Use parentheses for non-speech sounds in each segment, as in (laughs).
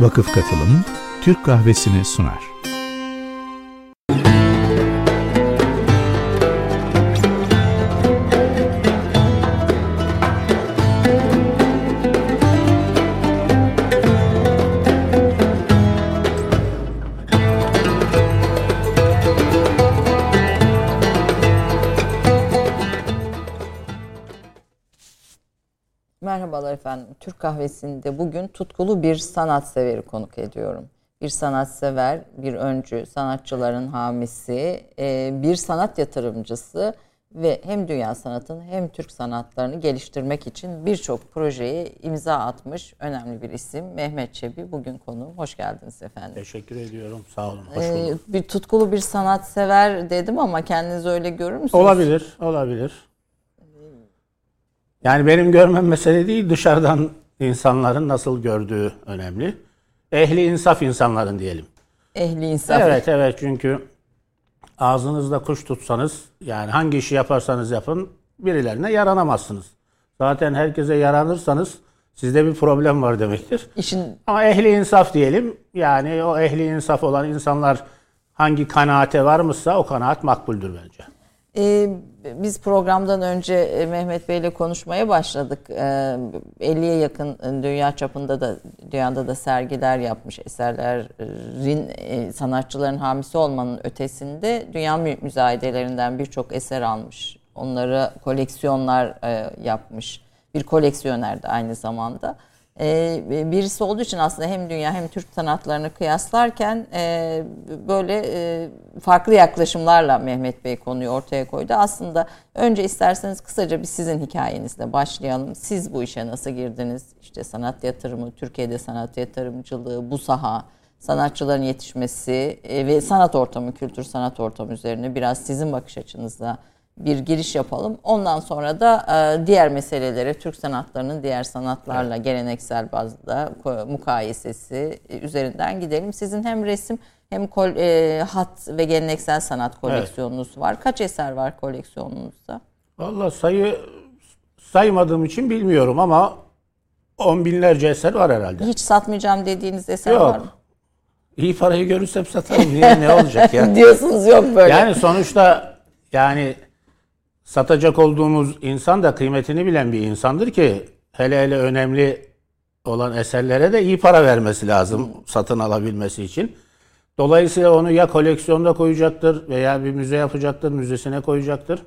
Vakıf Katılım Türk Kahvesi'ni sunar. Kahvesinde bugün tutkulu bir sanat konuk ediyorum. Bir sanatsever, bir öncü, sanatçıların hamisi, e, bir sanat yatırımcısı ve hem dünya sanatını hem Türk sanatlarını geliştirmek için birçok projeye imza atmış önemli bir isim Mehmet Çebi. Bugün konuğum. Hoş geldiniz efendim. Teşekkür ediyorum. Sağ olun. Hoş Ee, bulduk. bir tutkulu bir sanatsever dedim ama kendinizi öyle görür müsünüz? Olabilir, olabilir. Yani benim görmem mesele değil, dışarıdan insanların nasıl gördüğü önemli. Ehli insaf insanların diyelim. Ehli insaf. Evet, evet çünkü ağzınızda kuş tutsanız, yani hangi işi yaparsanız yapın, birilerine yaranamazsınız. Zaten herkese yaranırsanız sizde bir problem var demektir. İşin Ama ehli insaf diyelim. Yani o ehli insaf olan insanlar hangi kanaate varmışsa o kanaat makbuldür bence. Ee, biz programdan önce e, Mehmet Bey ile konuşmaya başladık. Ee, 50'ye yakın e, dünya çapında da dünyada da sergiler yapmış eserlerin e, sanatçıların hamisi olmanın ötesinde dünya mü- müzayedelerinden birçok eser almış. Onları koleksiyonlar e, yapmış. Bir koleksiyoner de aynı zamanda. Ee, birisi olduğu için aslında hem dünya hem Türk sanatlarını kıyaslarken e, böyle e, farklı yaklaşımlarla Mehmet Bey konuyu ortaya koydu. Aslında önce isterseniz kısaca bir sizin hikayenizle başlayalım. Siz bu işe nasıl girdiniz? İşte sanat yatırımı, Türkiye'de sanat yatırımcılığı, bu saha, sanatçıların yetişmesi e, ve sanat ortamı, kültür sanat ortamı üzerine biraz sizin bakış açınızla bir giriş yapalım. Ondan sonra da e, diğer meselelere, Türk sanatlarının diğer sanatlarla geleneksel bazda mukayesesi e, üzerinden gidelim. Sizin hem resim hem kol, e, hat ve geleneksel sanat koleksiyonunuz var. Kaç eser var koleksiyonunuzda? Vallahi sayı saymadığım için bilmiyorum ama on binlerce eser var herhalde. Hiç satmayacağım dediğiniz eser var mı? Yok. İyi parayı görürsem satarım. Niye ne olacak ya? (laughs) Diyorsunuz yok böyle. Yani sonuçta yani satacak olduğumuz insan da kıymetini bilen bir insandır ki hele hele önemli olan eserlere de iyi para vermesi lazım satın alabilmesi için. Dolayısıyla onu ya koleksiyonda koyacaktır veya bir müze yapacaktır, müzesine koyacaktır.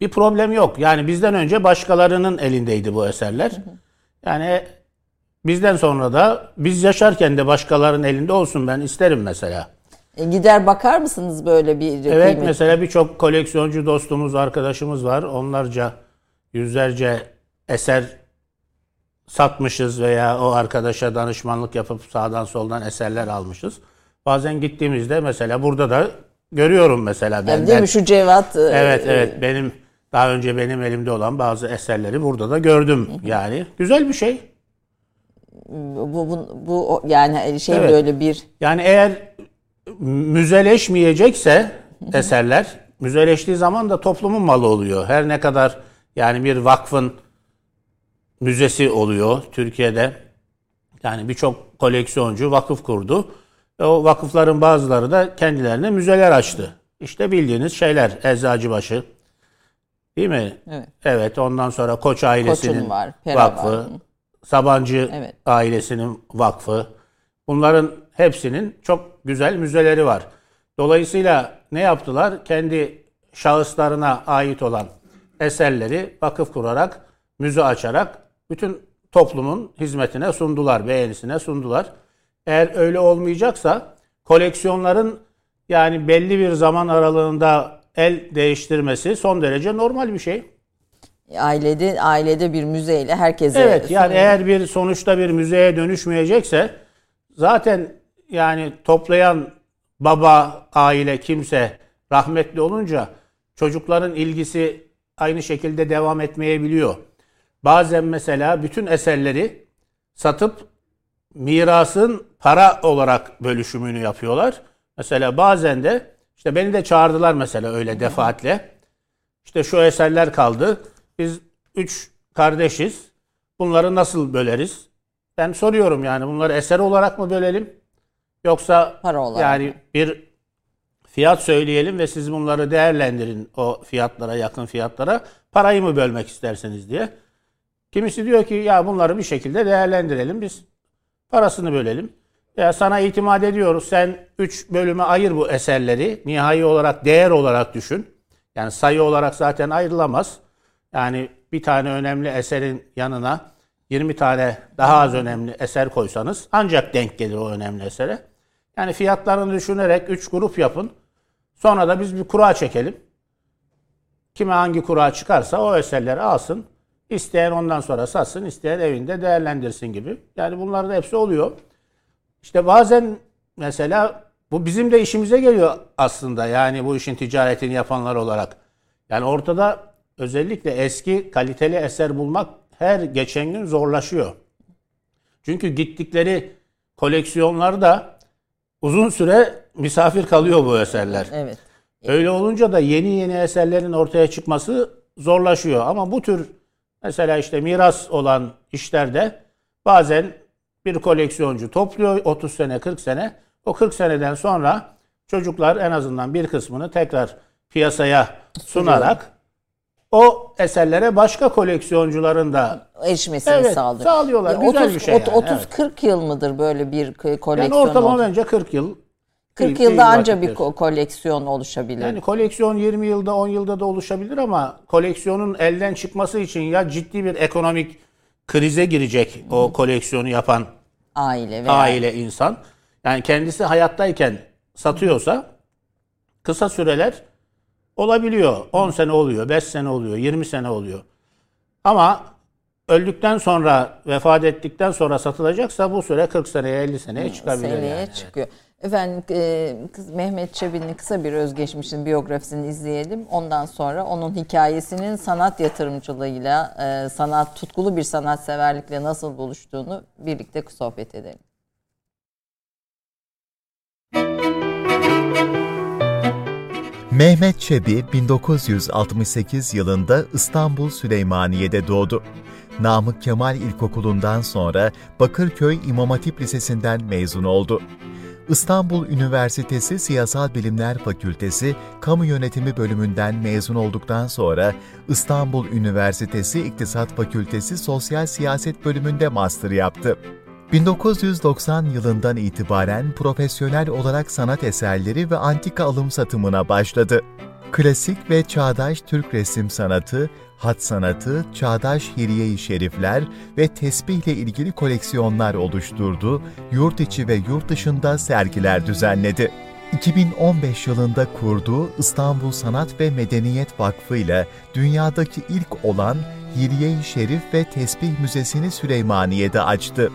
Bir problem yok. Yani bizden önce başkalarının elindeydi bu eserler. Yani bizden sonra da biz yaşarken de başkalarının elinde olsun ben isterim mesela. E, gider bakar mısınız böyle bir Evet kıymet- mesela birçok koleksiyoncu dostumuz, arkadaşımız var. Onlarca yüzlerce eser satmışız veya o arkadaşa danışmanlık yapıp sağdan soldan eserler almışız. Bazen gittiğimizde mesela burada da görüyorum mesela Yani benden. değil mi şu Cevat? e, Evet evet benim daha önce benim elimde olan bazı eserleri burada da gördüm yani. Güzel bir şey. Bu, bu, bu yani şey Evet. böyle bir Yani eğer müzeleşmeyecekse eserler, müzeleştiği zaman da toplumun malı oluyor. Her ne kadar yani bir vakfın müzesi oluyor Türkiye'de. Yani birçok koleksiyoncu vakıf kurdu. Ve o vakıfların bazıları da kendilerine müzeler açtı. İşte bildiğiniz şeyler Eczacıbaşı. Değil mi? Evet. Evet, ondan sonra Koç ailesinin var, Pera vakfı, var. Sabancı Evet. ailesinin vakfı. Bunların hepsinin çok güzel müzeleri var. Dolayısıyla ne yaptılar? Kendi şahıslarına ait olan eserleri vakıf kurarak, müze açarak bütün toplumun hizmetine sundular, beğenisine sundular. Eğer öyle olmayacaksa koleksiyonların yani belli bir zaman aralığında el değiştirmesi son derece normal bir şey. ailede ailede bir müzeyle herkese Evet yani sunuluyor. eğer bir sonuçta bir müzeye dönüşmeyecekse zaten yani toplayan baba, aile kimse rahmetli olunca çocukların ilgisi aynı şekilde devam etmeyebiliyor. Bazen mesela bütün eserleri satıp mirasın para olarak bölüşümünü yapıyorlar. Mesela bazen de işte beni de çağırdılar mesela öyle defaatle. İşte şu eserler kaldı. Biz üç kardeşiz. Bunları nasıl böleriz? Ben soruyorum yani bunları eser olarak mı bölelim? Yoksa Para olarak yani mı? bir fiyat söyleyelim ve siz bunları değerlendirin o fiyatlara yakın fiyatlara parayı mı bölmek isterseniz diye. Kimisi diyor ki ya bunları bir şekilde değerlendirelim biz parasını bölelim. Ya sana itimat ediyoruz sen 3 bölüme ayır bu eserleri nihai olarak değer olarak düşün. Yani sayı olarak zaten ayrılamaz. Yani bir tane önemli eserin yanına 20 tane daha az önemli eser koysanız ancak denk gelir o önemli esere. Yani fiyatlarını düşünerek 3 grup yapın. Sonra da biz bir kura çekelim. Kime hangi kura çıkarsa o eserleri alsın. İsteyen ondan sonra satsın, isteyen evinde değerlendirsin gibi. Yani bunların da hepsi oluyor. İşte bazen mesela bu bizim de işimize geliyor aslında. Yani bu işin ticaretini yapanlar olarak. Yani ortada özellikle eski kaliteli eser bulmak her geçen gün zorlaşıyor. Çünkü gittikleri koleksiyonlarda uzun süre misafir kalıyor bu eserler. Evet. Öyle olunca da yeni yeni eserlerin ortaya çıkması zorlaşıyor. Ama bu tür mesela işte miras olan işlerde bazen bir koleksiyoncu topluyor 30 sene 40 sene. O 40 seneden sonra çocuklar en azından bir kısmını tekrar piyasaya sunarak o eserlere başka koleksiyoncuların da Erişmesini Evet, sağlıyor. sağlıyorlar. Güzel bir şey yani, 30-40 yıl mıdır böyle bir k- yani koleksiyon? ortalama oldu? bence 40 yıl. 40 bir- yılda anca bir ko- koleksiyon oluşabilir. Yani koleksiyon 20 yılda 10 yılda da oluşabilir ama koleksiyonun elden çıkması için ya ciddi bir ekonomik krize girecek o koleksiyonu yapan aile veya aile insan. Yani kendisi hayattayken satıyorsa kısa süreler olabiliyor. 10 sene oluyor, 5 sene oluyor, 20 sene oluyor. Ama öldükten sonra, vefat ettikten sonra satılacaksa bu süre 40 seneye, 50 seneye çıkabilir. seneye yani. çıkıyor. Efendim e, kız Mehmet Çebi'nin kısa bir özgeçmişin biyografisini izleyelim. Ondan sonra onun hikayesinin sanat yatırımcılığıyla, e, sanat tutkulu bir sanatseverlikle nasıl buluştuğunu birlikte sohbet edelim. Mehmet Çebi 1968 yılında İstanbul Süleymaniye'de doğdu. Namık Kemal İlkokulu'ndan sonra Bakırköy İmam Hatip Lisesi'nden mezun oldu. İstanbul Üniversitesi Siyasal Bilimler Fakültesi Kamu Yönetimi bölümünden mezun olduktan sonra İstanbul Üniversitesi İktisat Fakültesi Sosyal Siyaset bölümünde master yaptı. 1990 yılından itibaren profesyonel olarak sanat eserleri ve antika alım satımına başladı. Klasik ve çağdaş Türk resim sanatı, hat sanatı, çağdaş hiriye-i şerifler ve tesbihle ilgili koleksiyonlar oluşturdu, yurt içi ve yurt dışında sergiler düzenledi. 2015 yılında kurduğu İstanbul Sanat ve Medeniyet Vakfı ile dünyadaki ilk olan Hiriye-i Şerif ve Tesbih Müzesi'ni Süleymaniye'de açtı.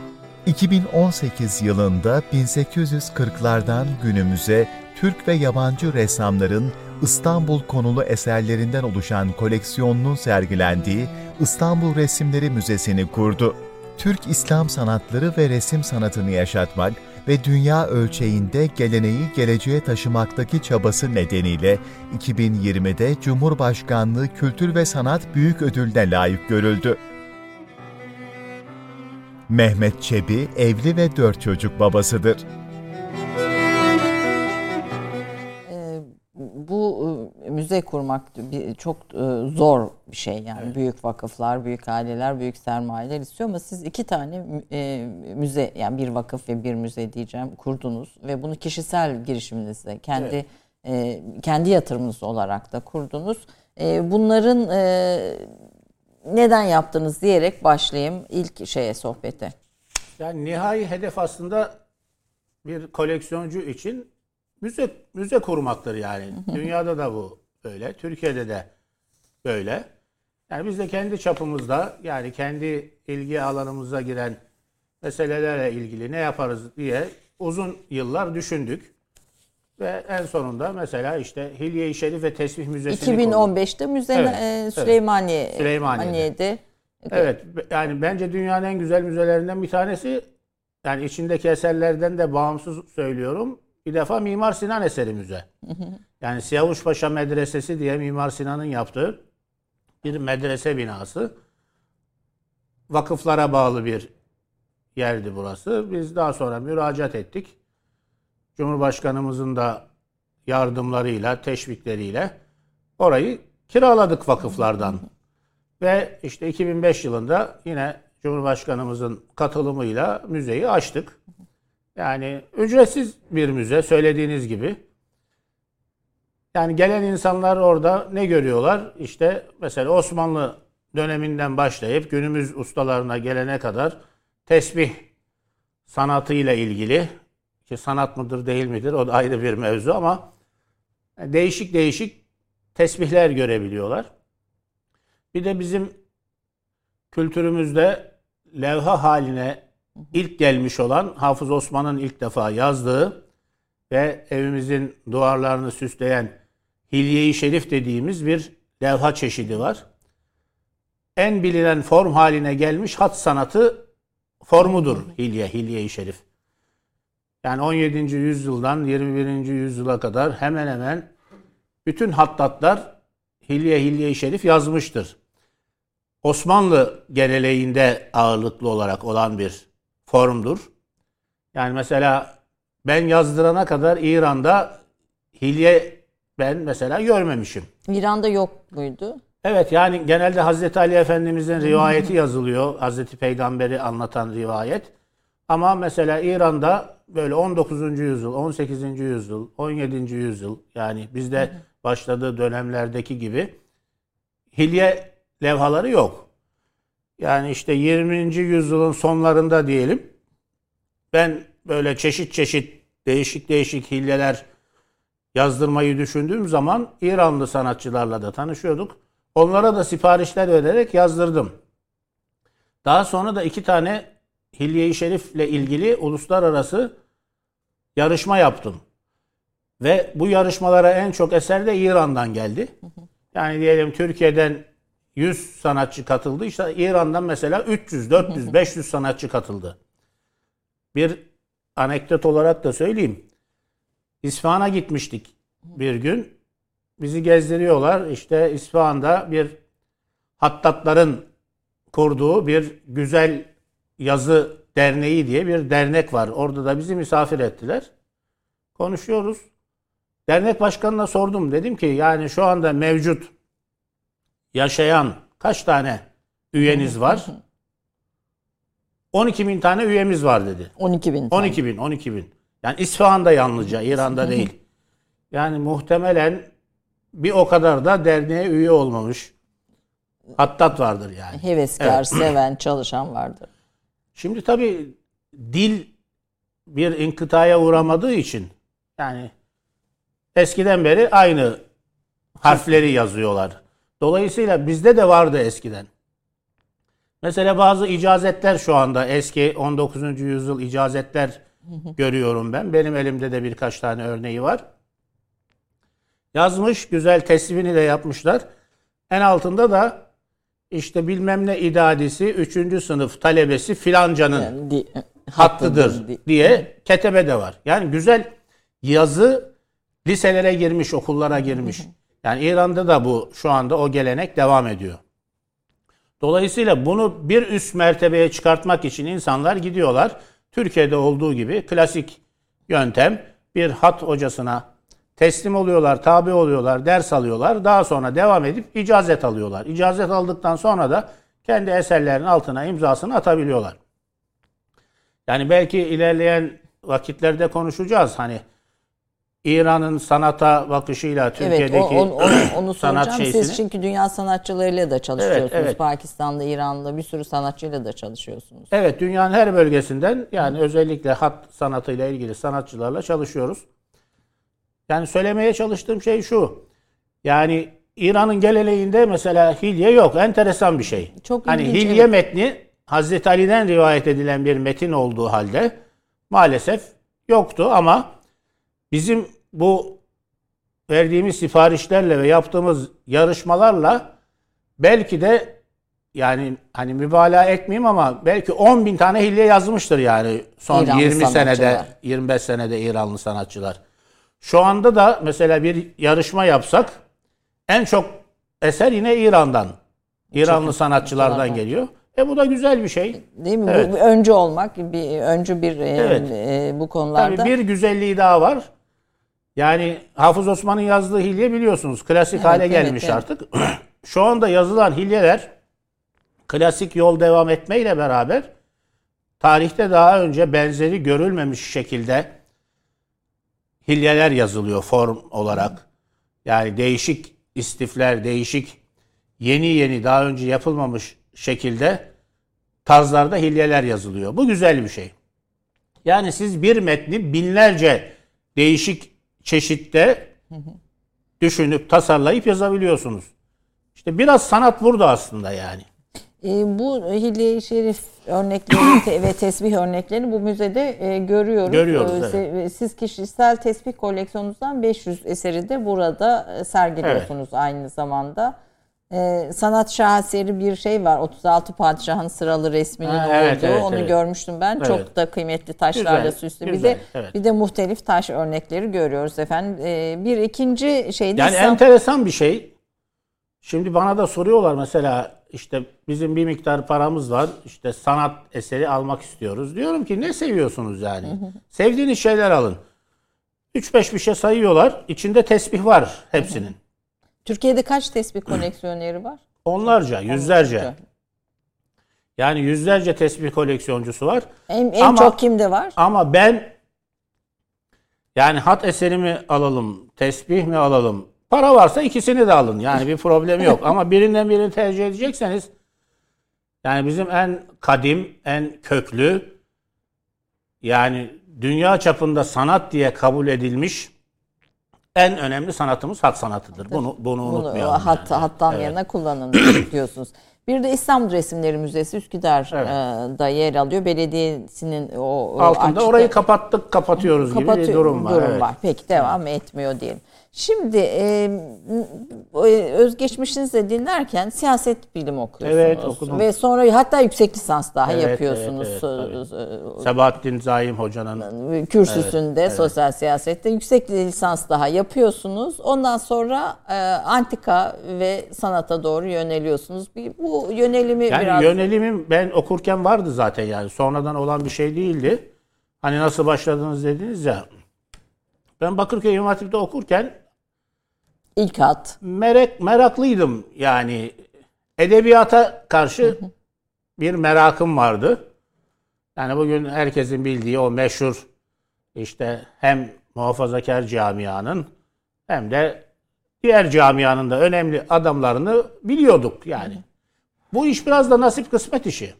2018 yılında 1840'lardan günümüze Türk ve yabancı ressamların İstanbul konulu eserlerinden oluşan koleksiyonunun sergilendiği İstanbul Resimleri Müzesi'ni kurdu. Türk İslam sanatları ve resim sanatını yaşatmak ve dünya ölçeğinde geleneği geleceğe taşımaktaki çabası nedeniyle 2020'de Cumhurbaşkanlığı Kültür ve Sanat Büyük Ödülü'ne layık görüldü. Mehmet Çebi evli ve dört çocuk babasıdır. E, bu e, müze kurmak çok e, zor bir şey yani büyük vakıflar, büyük aileler, büyük sermayeler istiyor ama siz iki tane e, müze yani bir vakıf ve bir müze diyeceğim kurdunuz ve bunu kişisel girişiminizle kendi e, kendi yatırımınız olarak da kurdunuz. Bunların neden yaptınız diyerek başlayayım ilk şeye sohbete. Yani nihai hedef aslında bir koleksiyoncu için müze müze kurmaktır yani. Dünyada da bu böyle, Türkiye'de de böyle. Yani biz de kendi çapımızda yani kendi ilgi alanımıza giren meselelerle ilgili ne yaparız diye uzun yıllar düşündük. Ve en sonunda mesela işte Hilye-i Şerif ve Tesbih Müzesi'ni kurduk. 2015'te müze Evet, evet. Süleymaniye Süleymaniye'de. Evet yani bence dünyanın en güzel müzelerinden bir tanesi. Yani içindeki eserlerden de bağımsız söylüyorum. Bir defa Mimar Sinan eseri müze. Yani Siyavuşpaşa Medresesi diye Mimar Sinan'ın yaptığı bir medrese binası. Vakıflara bağlı bir yerdi burası. Biz daha sonra müracaat ettik. Cumhurbaşkanımızın da yardımlarıyla, teşvikleriyle orayı kiraladık vakıflardan. Ve işte 2005 yılında yine Cumhurbaşkanımızın katılımıyla müzeyi açtık. Yani ücretsiz bir müze söylediğiniz gibi. Yani gelen insanlar orada ne görüyorlar? İşte mesela Osmanlı döneminden başlayıp günümüz ustalarına gelene kadar tesbih sanatıyla ilgili ki sanat mıdır değil midir o da ayrı bir mevzu ama değişik değişik tesbihler görebiliyorlar. Bir de bizim kültürümüzde levha haline ilk gelmiş olan Hafız Osman'ın ilk defa yazdığı ve evimizin duvarlarını süsleyen Hilye-i Şerif dediğimiz bir levha çeşidi var. En bilinen form haline gelmiş hat sanatı formudur Hilye, Hilye-i Şerif. Yani 17. yüzyıldan 21. yüzyıla kadar hemen hemen bütün hattatlar Hilye Hilye-i Şerif yazmıştır. Osmanlı geleneğinde ağırlıklı olarak olan bir formdur. Yani mesela ben yazdırana kadar İran'da hilye ben mesela görmemişim. İran'da yok muydu? Evet yani genelde Hazreti Ali Efendimizin rivayeti yazılıyor. Hazreti Peygamber'i anlatan rivayet. Ama mesela İran'da böyle 19. yüzyıl, 18. yüzyıl, 17. yüzyıl yani bizde başladığı dönemlerdeki gibi hilye levhaları yok. Yani işte 20. yüzyılın sonlarında diyelim ben böyle çeşit çeşit değişik değişik hilyeler yazdırmayı düşündüğüm zaman İranlı sanatçılarla da tanışıyorduk. Onlara da siparişler vererek yazdırdım. Daha sonra da iki tane Hilye-i Şerif'le ilgili uluslararası yarışma yaptım. Ve bu yarışmalara en çok eser de İran'dan geldi. Yani diyelim Türkiye'den 100 sanatçı katıldı. İşte İran'dan mesela 300, 400, 500 sanatçı katıldı. Bir anekdot olarak da söyleyeyim. İsfahan'a gitmiştik bir gün. Bizi gezdiriyorlar. İşte İsfahan'da bir hattatların kurduğu bir güzel yazı derneği diye bir dernek var. Orada da bizi misafir ettiler. Konuşuyoruz. Dernek başkanına sordum. Dedim ki yani şu anda mevcut yaşayan kaç tane üyeniz var? 12 bin tane üyemiz var dedi. 12 bin. tane. 12 bin, 12 bin. Yani İsfahan'da yalnızca, İran'da değil. Yani muhtemelen bir o kadar da derneğe üye olmamış. Hattat vardır yani. Heveskar, seven, çalışan vardır. Şimdi tabii dil bir inkıtaya uğramadığı için yani eskiden beri aynı harfleri yazıyorlar. Dolayısıyla bizde de vardı eskiden. Mesela bazı icazetler şu anda eski 19. yüzyıl icazetler görüyorum ben. Benim elimde de birkaç tane örneği var. Yazmış, güzel teslimini de yapmışlar. En altında da işte bilmem ne idadisi 3. sınıf talebesi filancanın Yani di- hattıdır di- diye ketebe de var. Yani güzel yazı liselere girmiş, okullara girmiş. Yani İran'da da bu şu anda o gelenek devam ediyor. Dolayısıyla bunu bir üst mertebeye çıkartmak için insanlar gidiyorlar. Türkiye'de olduğu gibi klasik yöntem bir hat hocasına teslim oluyorlar, tabi oluyorlar, ders alıyorlar. Daha sonra devam edip icazet alıyorlar. İcazet aldıktan sonra da kendi eserlerinin altına imzasını atabiliyorlar. Yani belki ilerleyen vakitlerde konuşacağız. Hani İran'ın sanata bakışıyla Evet, Türkiye'deki o, on- onu, onu (clears throat) sanat şeysini. Siz çünkü dünya sanatçılarıyla da çalışıyorsunuz. Evet, evet. Pakistan'da, İran'da bir sürü sanatçıyla da çalışıyorsunuz. Evet dünyanın her bölgesinden yani özellikle hat sanatıyla ilgili sanatçılarla çalışıyoruz. Yani söylemeye çalıştığım şey şu. Yani İran'ın geleneğinde mesela hilye yok. Enteresan bir şey. Çok hani ilginç, hilye evet. metni Hazreti Ali'den rivayet edilen bir metin olduğu halde maalesef yoktu ama bizim bu verdiğimiz siparişlerle ve yaptığımız yarışmalarla belki de yani hani mübalağa etmeyeyim ama belki 10 bin tane hilye yazmıştır yani son İranlı 20 senede sanatçılar. 25 senede İranlı sanatçılar. Şu anda da mesela bir yarışma yapsak en çok eser yine İran'dan. İranlı sanatçılardan geliyor. E bu da güzel bir şey. Değil mi? Evet. Bu öncü olmak, bir öncü bir e, Evet. e, bu konularda. Tabii bir güzelliği daha var. Yani Hafız Osman'ın yazdığı hilye biliyorsunuz. Klasik Evet, hale evet, gelmiş evet. artık. (clears throat) Şu anda yazılan hilyeler klasik yol devam etmeyle beraber tarihte daha önce benzeri görülmemiş şekilde hilyeler yazılıyor form olarak. Yani değişik istifler, değişik yeni yeni daha önce yapılmamış şekilde tarzlarda hilyeler yazılıyor. Bu güzel bir şey. Yani siz bir metni binlerce değişik çeşitte düşünüp tasarlayıp yazabiliyorsunuz. İşte biraz sanat burada aslında yani. E, bu Hilye-i Şerif örnekleri te- ve tesbih örneklerini bu müzede e, görüyoruz. Görüyoruz, E, evet. Siz kişisel tesbih koleksiyonunuzdan 500 eseri de burada e, sergiliyorsunuz aynı zamanda. E, sanat şaheseri bir şey var. 36 padişahın sıralı resminin Ha, olduğu. evet, evet, Onu evet. görmüştüm ben. Evet. Çok da kıymetli taşlarla Güzel, süslü. Bir güzel, de evet. bir de muhtelif taş örnekleri görüyoruz efendim. E, bir ikinci şey de Yani İslam- enteresan bir şey. Şimdi bana da soruyorlar mesela işte bizim bir miktar paramız var. işte sanat eseri almak istiyoruz. Diyorum ki ne seviyorsunuz yani? Sevdiğiniz şeyler alın. 3-5 bir şey sayıyorlar. İçinde tesbih var hepsinin. Türkiye'de kaç tesbih koleksiyoneri var? Onlarca, yüzlerce. Yani yüzlerce tesbih koleksiyoncusu var. En, en Ama- çok kimde var? Ama ben yani hat eseri mi alalım, tesbih mi alalım? Para varsa ikisini de alın. Yani bir problem yok. Ama birinden birini tercih edecekseniz yani bizim en kadim, en köklü yani dünya çapında sanat diye kabul edilmiş en önemli sanatımız hat sanatıdır. Bunu bunu, Bunu unutmayalım. hat, yani. hattan Evet. yana kullanın (clears throat) diyorsunuz. Bir de İstanbul Resimleri Müzesi Üsküdar'da yer alıyor. Belediyesinin o, Altında açtığı- orayı kapattık, kapatıyoruz gibi bir durum var. evet. var. Peki devam etmiyor diyelim. Şimdi e, e, özgeçmişinizi dinlerken siyaset bilimi okuyorsunuz. Evet, okudum. Ve sonra hatta yüksek lisans daha Evet, yapıyorsunuz. evet, evet, Ee, Sebahattin Zaim Hoca'nın kürsüsünde sosyal siyasette yüksek lisans daha yapıyorsunuz. Ondan sonra e, antika ve sanata doğru yöneliyorsunuz. Bir, bu yönelimi Yani biraz yönelimim ben okurken vardı zaten yani. Sonradan olan bir şey değildi. Hani nasıl başladınız dediniz ya. Ben Bakırköy İmam Hatip'te okurken ilk hat. merak meraklıydım yani. Edebiyata karşı bir merakım vardı. Yani bugün herkesin bildiği o meşhur işte hem muhafazakar camianın hem de diğer camianın da önemli adamlarını biliyorduk yani. Bu iş biraz da nasip kısmet işi.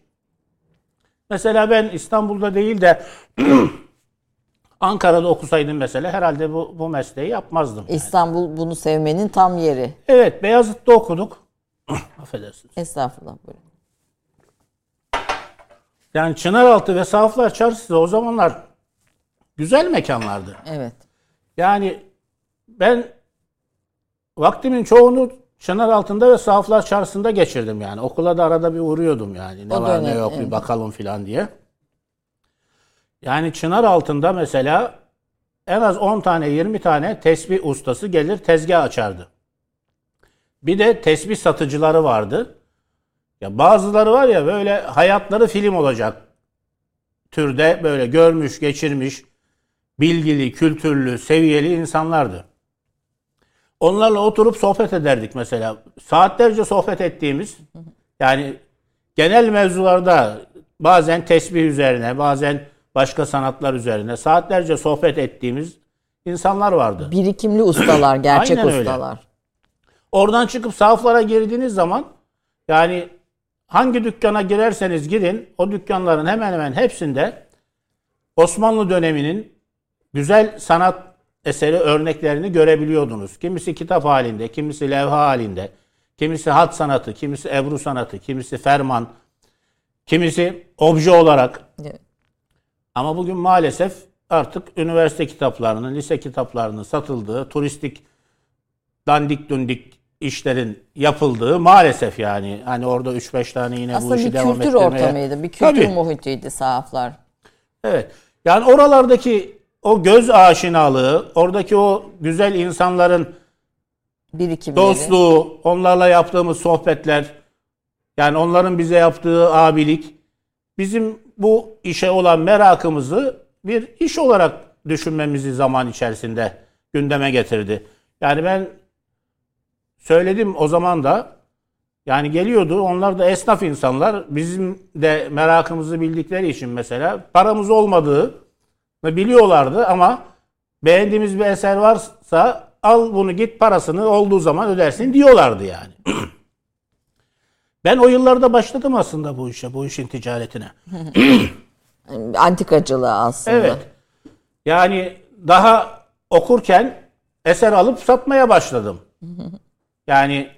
Mesela ben İstanbul'da değil de (clears throat) Ankara'da okusaydım mesela herhalde bu, bu mesleği yapmazdım. İstanbul bunu sevmenin tam yeri. Evet Beyazıt'ta okuduk. (clears throat) Affedersiniz. Estağfurullah buyurun. Yani Çınaraltı ve Saflar Çarşısı o zamanlar güzel mekanlardı. Evet. Yani ben vaktimin çoğunu Çınaraltı'nda ve Saflar Çarşısı'nda geçirdim yani. Okula da arada bir uğruyordum yani. Ne O var ne yok evet. bir bakalım filan diye. Yani Çınaraltı'nda mesela en az 10 tane 20 tane tesbih ustası gelir tezgah açardı. Bir de tesbih satıcıları vardı. Ya bazıları var ya böyle hayatları film olacak türde böyle görmüş, geçirmiş, bilgili, kültürlü, seviyeli insanlardı. Onlarla oturup sohbet ederdik mesela. Saatlerce sohbet ettiğimiz yani genel mevzularda bazen tesbih üzerine, bazen başka sanatlar üzerine saatlerce sohbet ettiğimiz insanlar vardı. Birikimli ustalar, (clears throat) gerçek Aynen öyle. ustalar. Oradan çıkıp sahaflara girdiğiniz zaman yani hangi dükkana girerseniz girin o dükkanların hemen hemen hepsinde Osmanlı döneminin güzel sanat eseri örneklerini görebiliyordunuz. Kimisi kitap halinde, kimisi levha halinde, kimisi hat sanatı, kimisi ebru sanatı, kimisi ferman, kimisi obje olarak. Ama bugün maalesef artık üniversite kitaplarının, lise kitaplarının satıldığı, turistik dandik dundik işlerin yapıldığı maalesef yani. Hani orada 3-5 tane yine bu Aslında işi bir devam kültür ettirmeye. ortamıydı, bir kültür Tabii. muhitiydi sahaflar. Evet. Yani oralardaki o göz aşinalığı, oradaki o güzel insanların Birikimleri. dostluğu, onlarla yaptığımız sohbetler Yani onların bize yaptığı abilik bizim bu işe olan merakımızı bir iş olarak düşünmemizi zaman içerisinde gündeme getirdi. Yani ben söyledim o zaman da yani geliyordu onlar da esnaf insanlar bizim de merakımızı bildikleri için mesela paramız olmadığı biliyorlardı ama beğendiğimiz bir eser varsa al bunu git parasını olduğu zaman ödersin diyorlardı yani. (clears throat) ben o yıllarda başladım aslında bu işe, bu işin ticaretine. (clears throat) Antikacılığa aslında. Evet. Yani daha okurken eser alıp satmaya başladım. Yani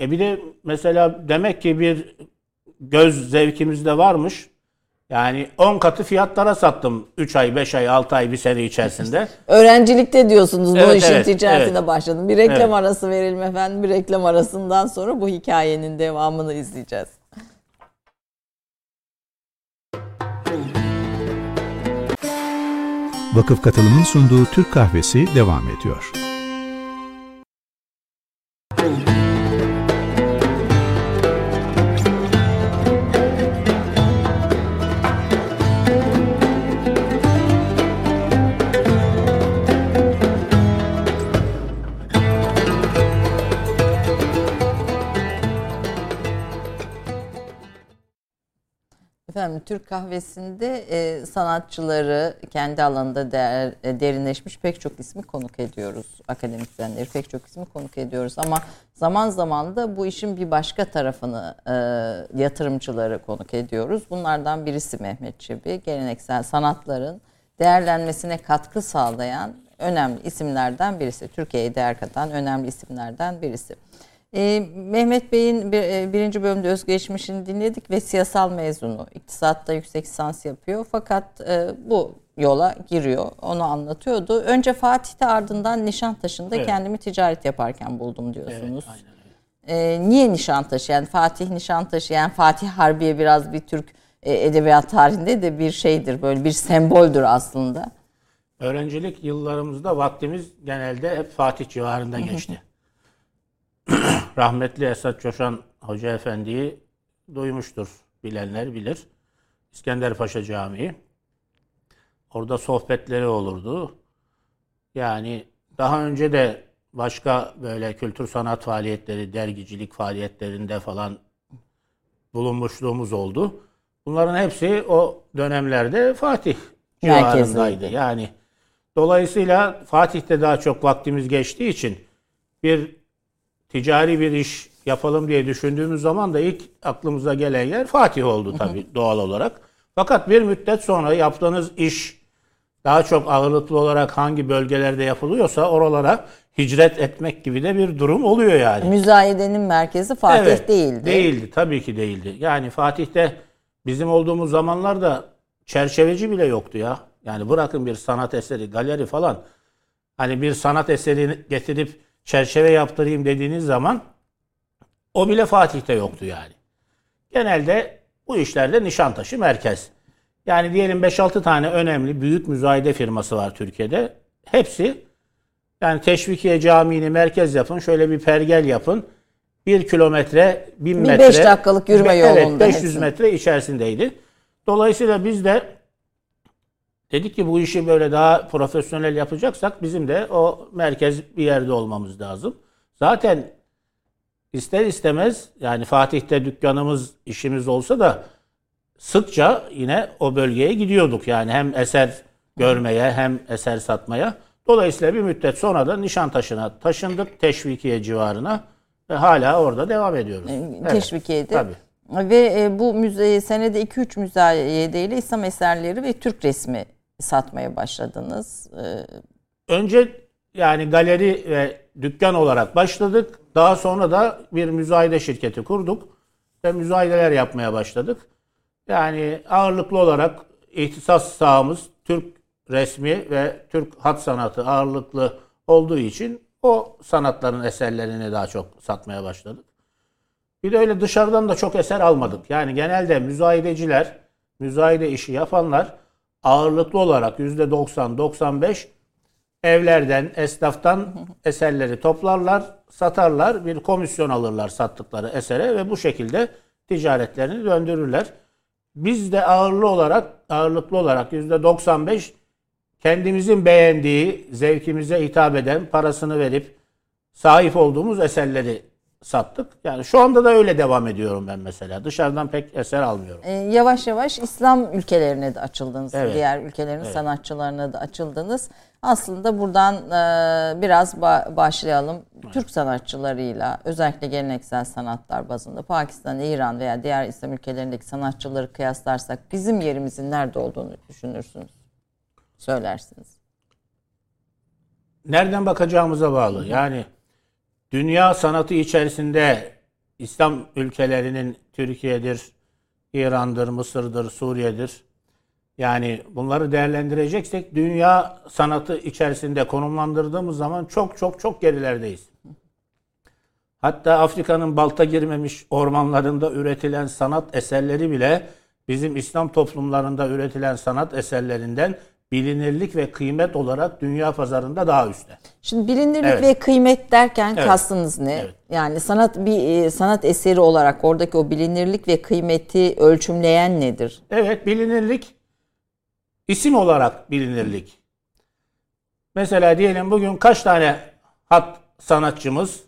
e bir de mesela demek ki bir göz zevkimizde varmış. Yani 10 katı fiyatlara sattım 3 ay, 5 ay, 6 ay, bir sene içerisinde. (laughs) Öğrencilikte diyorsunuz bu Evet, işin evet, ticaretine evet. başladım. Bir reklam Evet. arası verelim efendim. Bir reklam arasından sonra bu hikayenin devamını izleyeceğiz. Vakıf katılımın sunduğu Türk kahvesi devam ediyor. Türk kahvesinde e, sanatçıları kendi alanında değer, e, derinleşmiş pek çok ismi konuk ediyoruz. Akademisyenleri pek çok ismi konuk ediyoruz ama zaman zaman da bu işin bir başka tarafını e, yatırımcıları konuk ediyoruz. Bunlardan birisi Mehmet Çebi. Geleneksel sanatların değerlenmesine katkı sağlayan önemli isimlerden birisi. Türkiye'ye değer katan önemli isimlerden birisi. Ee, Mehmet Bey'in bir, e, birinci bölümde özgeçmişini dinledik ve siyasal mezunu. İktisatta yüksek lisans yapıyor fakat e, bu yola giriyor. Onu anlatıyordu. Önce Fatih'te ardından Nişantaşı'nda Evet. kendimi ticaret yaparken buldum diyorsunuz. Evet, aynen. Ee, niye Nişantaşı? Yani Fatih Nişantaşı yani Fatih Harbiye biraz bir Türk e, edebiyat tarihinde de bir şeydir. Böyle bir semboldür aslında. Öğrencilik yıllarımızda vaktimiz genelde hep Fatih civarında geçti. Rahmetli Esat Coşan Hoca Efendi'yi duymuştur. Bilenler bilir. İskender Paşa Camii. Orada sohbetleri olurdu. Yani daha önce de başka böyle kültür sanat faaliyetleri, dergicilik faaliyetlerinde falan bulunmuşluğumuz oldu. Bunların hepsi o dönemlerde Fatih civarındaydı. Yani dolayısıyla Fatih'te daha çok vaktimiz geçtiği için bir ticari bir iş yapalım diye düşündüğümüz zaman da ilk aklımıza gelen yer Fatih oldu tabii doğal olarak. Fakat bir müddet sonra yaptığınız iş daha çok ağırlıklı olarak hangi bölgelerde yapılıyorsa oralara hicret etmek gibi de bir durum oluyor yani. Müzayedenin merkezi Fatih Evet, değildi. Değildi tabii ki değildi. Yani Fatih'te bizim olduğumuz zamanlarda çerçeveci bile yoktu ya. Yani bırakın bir sanat eseri, galeri falan. Hani bir sanat eseri getirip çerçeve yaptırayım dediğiniz zaman o bile Fatih'te yoktu yani. Genelde bu işlerde Nişantaşı merkez. Yani diyelim 5-6 tane önemli büyük müzayede firması var Türkiye'de. Hepsi yani Teşvikiye Camii'ni merkez yapın, şöyle bir pergel yapın. Bir kilometre, bin Bir metre. beş dakikalık yürüme Evet, yolunda 500 hepsi. metre içerisindeydi. Dolayısıyla biz de dedik ki bu işi böyle daha profesyonel yapacaksak bizim de o merkez bir yerde olmamız lazım. Zaten ister istemez yani Fatih'te dükkanımız, işimiz olsa da sıkça yine o bölgeye gidiyorduk. Yani hem eser görmeye hem eser satmaya. Dolayısıyla bir müddet sonra da Nişantaşı'na taşındık. Teşvikiye civarına. Ve hala orada devam ediyoruz. Evet, Teşvikiye'de. Tabii. Ve e, bu müze senede 2-3 müzayedeyle İslam eserleri ve Türk resmi satmaya başladınız. E, Önce yani galeri ve dükkan olarak başladık. Daha sonra da bir müzayede şirketi kurduk ve müzayedeler yapmaya başladık. Yani ağırlıklı olarak ihtisas sahamız Türk resmi ve Türk hat sanatı ağırlıklı olduğu için o sanatların eserlerini daha çok satmaya başladık. Bir de öyle dışarıdan da çok eser almadık. Yani genelde müzayedeciler, müzayede işi yapanlar ağırlıklı olarak %90-95 evlerden, esnaftan (laughs) eserleri toplarlar, satarlar, bir komisyon alırlar sattıkları esere ve bu şekilde ticaretlerini döndürürler. Biz de ağırlı olarak ağırlıklı olarak yüzde 95 kendimizin beğendiği, zevkimize hitap eden, parasını verip sahip olduğumuz eserleri sattık. Yani şu anda da öyle devam ediyorum ben mesela. Dışarıdan pek eser almıyorum. Ee, yavaş yavaş İslam ülkelerine de açıldınız. Evet. Diğer ülkelerin sanatçılarına da açıldınız. Aslında buradan e, biraz ba- başlayalım. Türk sanatçılarıyla özellikle geleneksel sanatlar bazında Pakistan, İran veya diğer İslam ülkelerindeki sanatçıları kıyaslarsak bizim yerimizin nerede olduğunu düşünürsünüz? Söylersiniz. Nereden bakacağımıza bağlı. Yani dünya sanatı içerisinde İslam ülkelerinin Türkiye'dir, İran'dır, Mısır'dır, Suriye'dir. Yani bunları değerlendireceksek dünya sanatı içerisinde konumlandırdığımız zaman çok çok çok gerilerdeyiz. Hatta Afrika'nın balta girmemiş ormanlarında üretilen sanat eserleri bile bizim İslam toplumlarında üretilen sanat eserlerinden bilinirlik ve kıymet olarak dünya pazarında daha üstte. Şimdi bilinirlik Evet. ve kıymet derken Evet. kastınız ne? Evet. Yani sanat bir e, sanat eseri olarak oradaki o bilinirlik ve kıymeti ölçümleyen nedir? Evet bilinirlik isim olarak bilinirlik. Mesela diyelim bugün kaç tane hat sanatçımız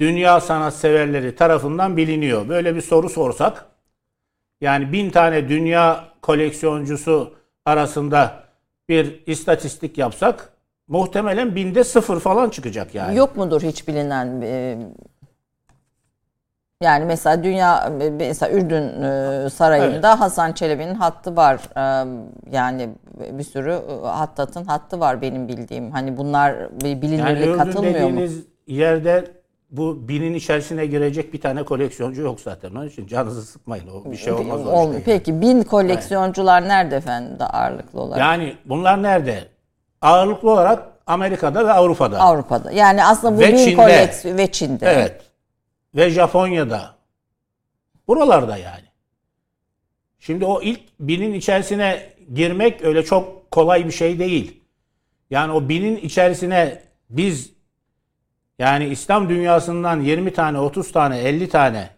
dünya sanat severleri tarafından biliniyor. Böyle bir soru sorsak yani bin tane dünya koleksiyoncusu arasında bir istatistik yapsak muhtemelen binde sıfır falan çıkacak yani. Yok mudur hiç bilinen e, yani mesela dünya mesela Ürdün e, sarayında Hasan Çelebi'nin hattı var. E, Yani bir sürü hattatın hattı var benim bildiğim. Hani bunlar Yani bilinirlik Ürdün katılmıyor mu? dediğiniz yerde bu binin içerisine girecek bir tane koleksiyoncu yok zaten. Onun için canınızı sıkmayın. O bir şey olmaz. o Olmuyor. işte. Peki bin koleksiyoncular nerede efendim ağırlıklı olarak? Yani bunlar nerede? Ağırlıklı olarak Amerika'da ve Avrupa'da. Avrupa'da. Yani aslında bu Ve bin Çin'de. koleksiyon ve Çin'de. Evet. Ve Japonya'da. Buralarda yani. Şimdi o ilk binin içerisine girmek öyle çok kolay bir şey değil. Yani o binin içerisine biz yani İslam dünyasından 20 tane, 30 tane, 50 tane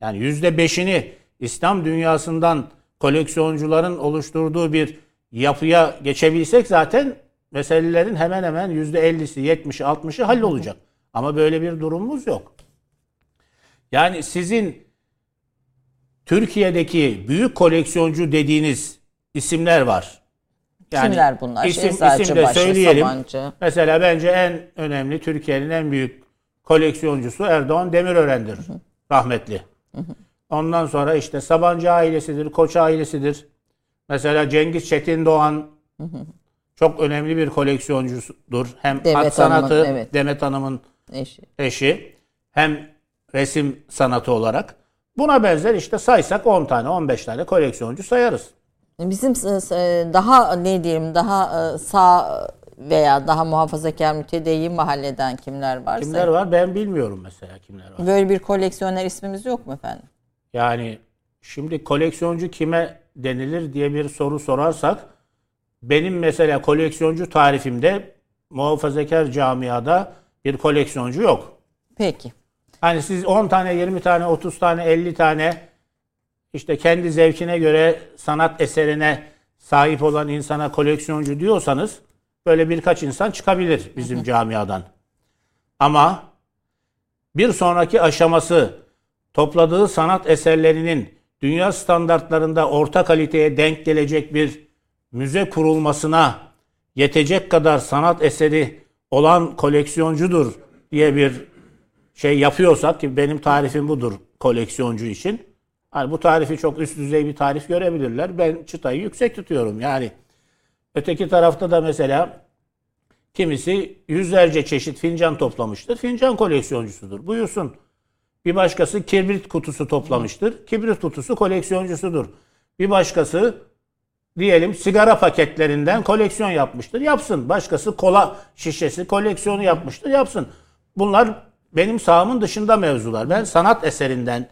yani yüzde beşini İslam dünyasından koleksiyoncuların oluşturduğu bir yapıya geçebilsek zaten meselelerin hemen hemen yüzde 50'si, 70'i, 60'ı hallolacak. (laughs) Ama böyle bir durumumuz yok. Yani sizin Türkiye'deki büyük koleksiyoncu dediğiniz isimler var. Kimler bunlar? Isim, isim de söyleyelim. Sabancı. Mesela bence en önemli Türkiye'nin en büyük koleksiyoncusu Erdoğan Demirören'dir. Rahmetli. Ondan sonra işte Sabancı ailesidir, Koç ailesidir. Mesela Cengiz Çetin Doğan çok önemli bir koleksiyoncusudur. Hem Demet hat sanatı, Hanım'ın, evet. Demet Hanım'ın Eşi. eşi hem resim sanatı olarak. Buna benzer işte saysak 10 tane 15 tane koleksiyoncu sayarız. Bizim e, daha ne diyeyim daha e, sağ veya daha muhafazakar mütedeyyin mahalleden kimler varsa. Kimler var ben bilmiyorum mesela kimler var. Böyle bir koleksiyoner ismimiz yok mu efendim? Yani şimdi koleksiyoncu kime denilir diye bir soru sorarsak benim mesela koleksiyoncu tarifimde muhafazakar camiada bir koleksiyoncu yok. Peki. Hani siz 10 tane, 20 tane, 30 tane, 50 tane işte kendi zevkine göre sanat eserine sahip olan insana koleksiyoncu diyorsanız böyle birkaç insan çıkabilir bizim (laughs) camiadan. Ama bir sonraki aşaması topladığı sanat eserlerinin dünya standartlarında orta kaliteye denk gelecek bir müze kurulmasına yetecek kadar sanat eseri olan koleksiyoncudur diye bir şey yapıyorsak ki benim tarifim budur koleksiyoncu için. Hani bu tarifi çok üst düzey bir tarif görebilirler. Ben çıtayı yüksek tutuyorum. Yani öteki tarafta da mesela kimisi yüzlerce çeşit fincan toplamıştır. Fincan koleksiyoncusudur. Buyursun. Bir başkası kibrit kutusu toplamıştır. Kibrit kutusu koleksiyoncusudur. Bir başkası diyelim sigara paketlerinden koleksiyon yapmıştır. Yapsın. Başkası kola şişesi koleksiyonu yapmıştır. Yapsın. Bunlar benim sahamın dışında mevzular. Ben sanat eserinden,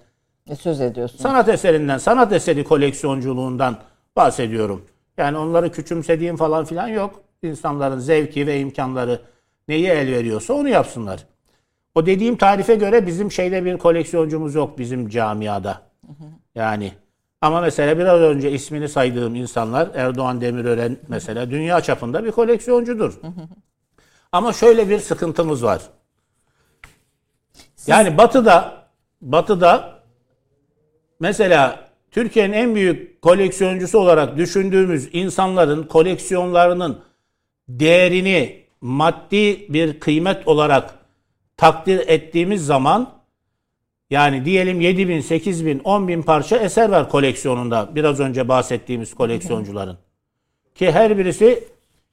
E, söz ediyorsun. sanat eserinden, sanat eseri koleksiyonculuğundan bahsediyorum. Yani onları küçümsediğim falan filan yok. İnsanların zevki ve imkanları neyi el veriyorsa onu yapsınlar. O dediğim tarife göre bizim şeyde bir koleksiyoncumuz yok bizim camiada. Yani ama mesela biraz önce ismini saydığım insanlar Erdoğan Demirören mesela dünya çapında bir koleksiyoncudur. Ama şöyle bir sıkıntımız var. Yani Batı'da Batı'da mesela Türkiye'nin en büyük koleksiyoncusu olarak düşündüğümüz insanların koleksiyonlarının değerini maddi bir kıymet olarak takdir ettiğimiz zaman yani diyelim 7 bin, 8 bin, 10 bin parça eser var koleksiyonunda. Biraz önce bahsettiğimiz koleksiyoncuların. Ki her birisi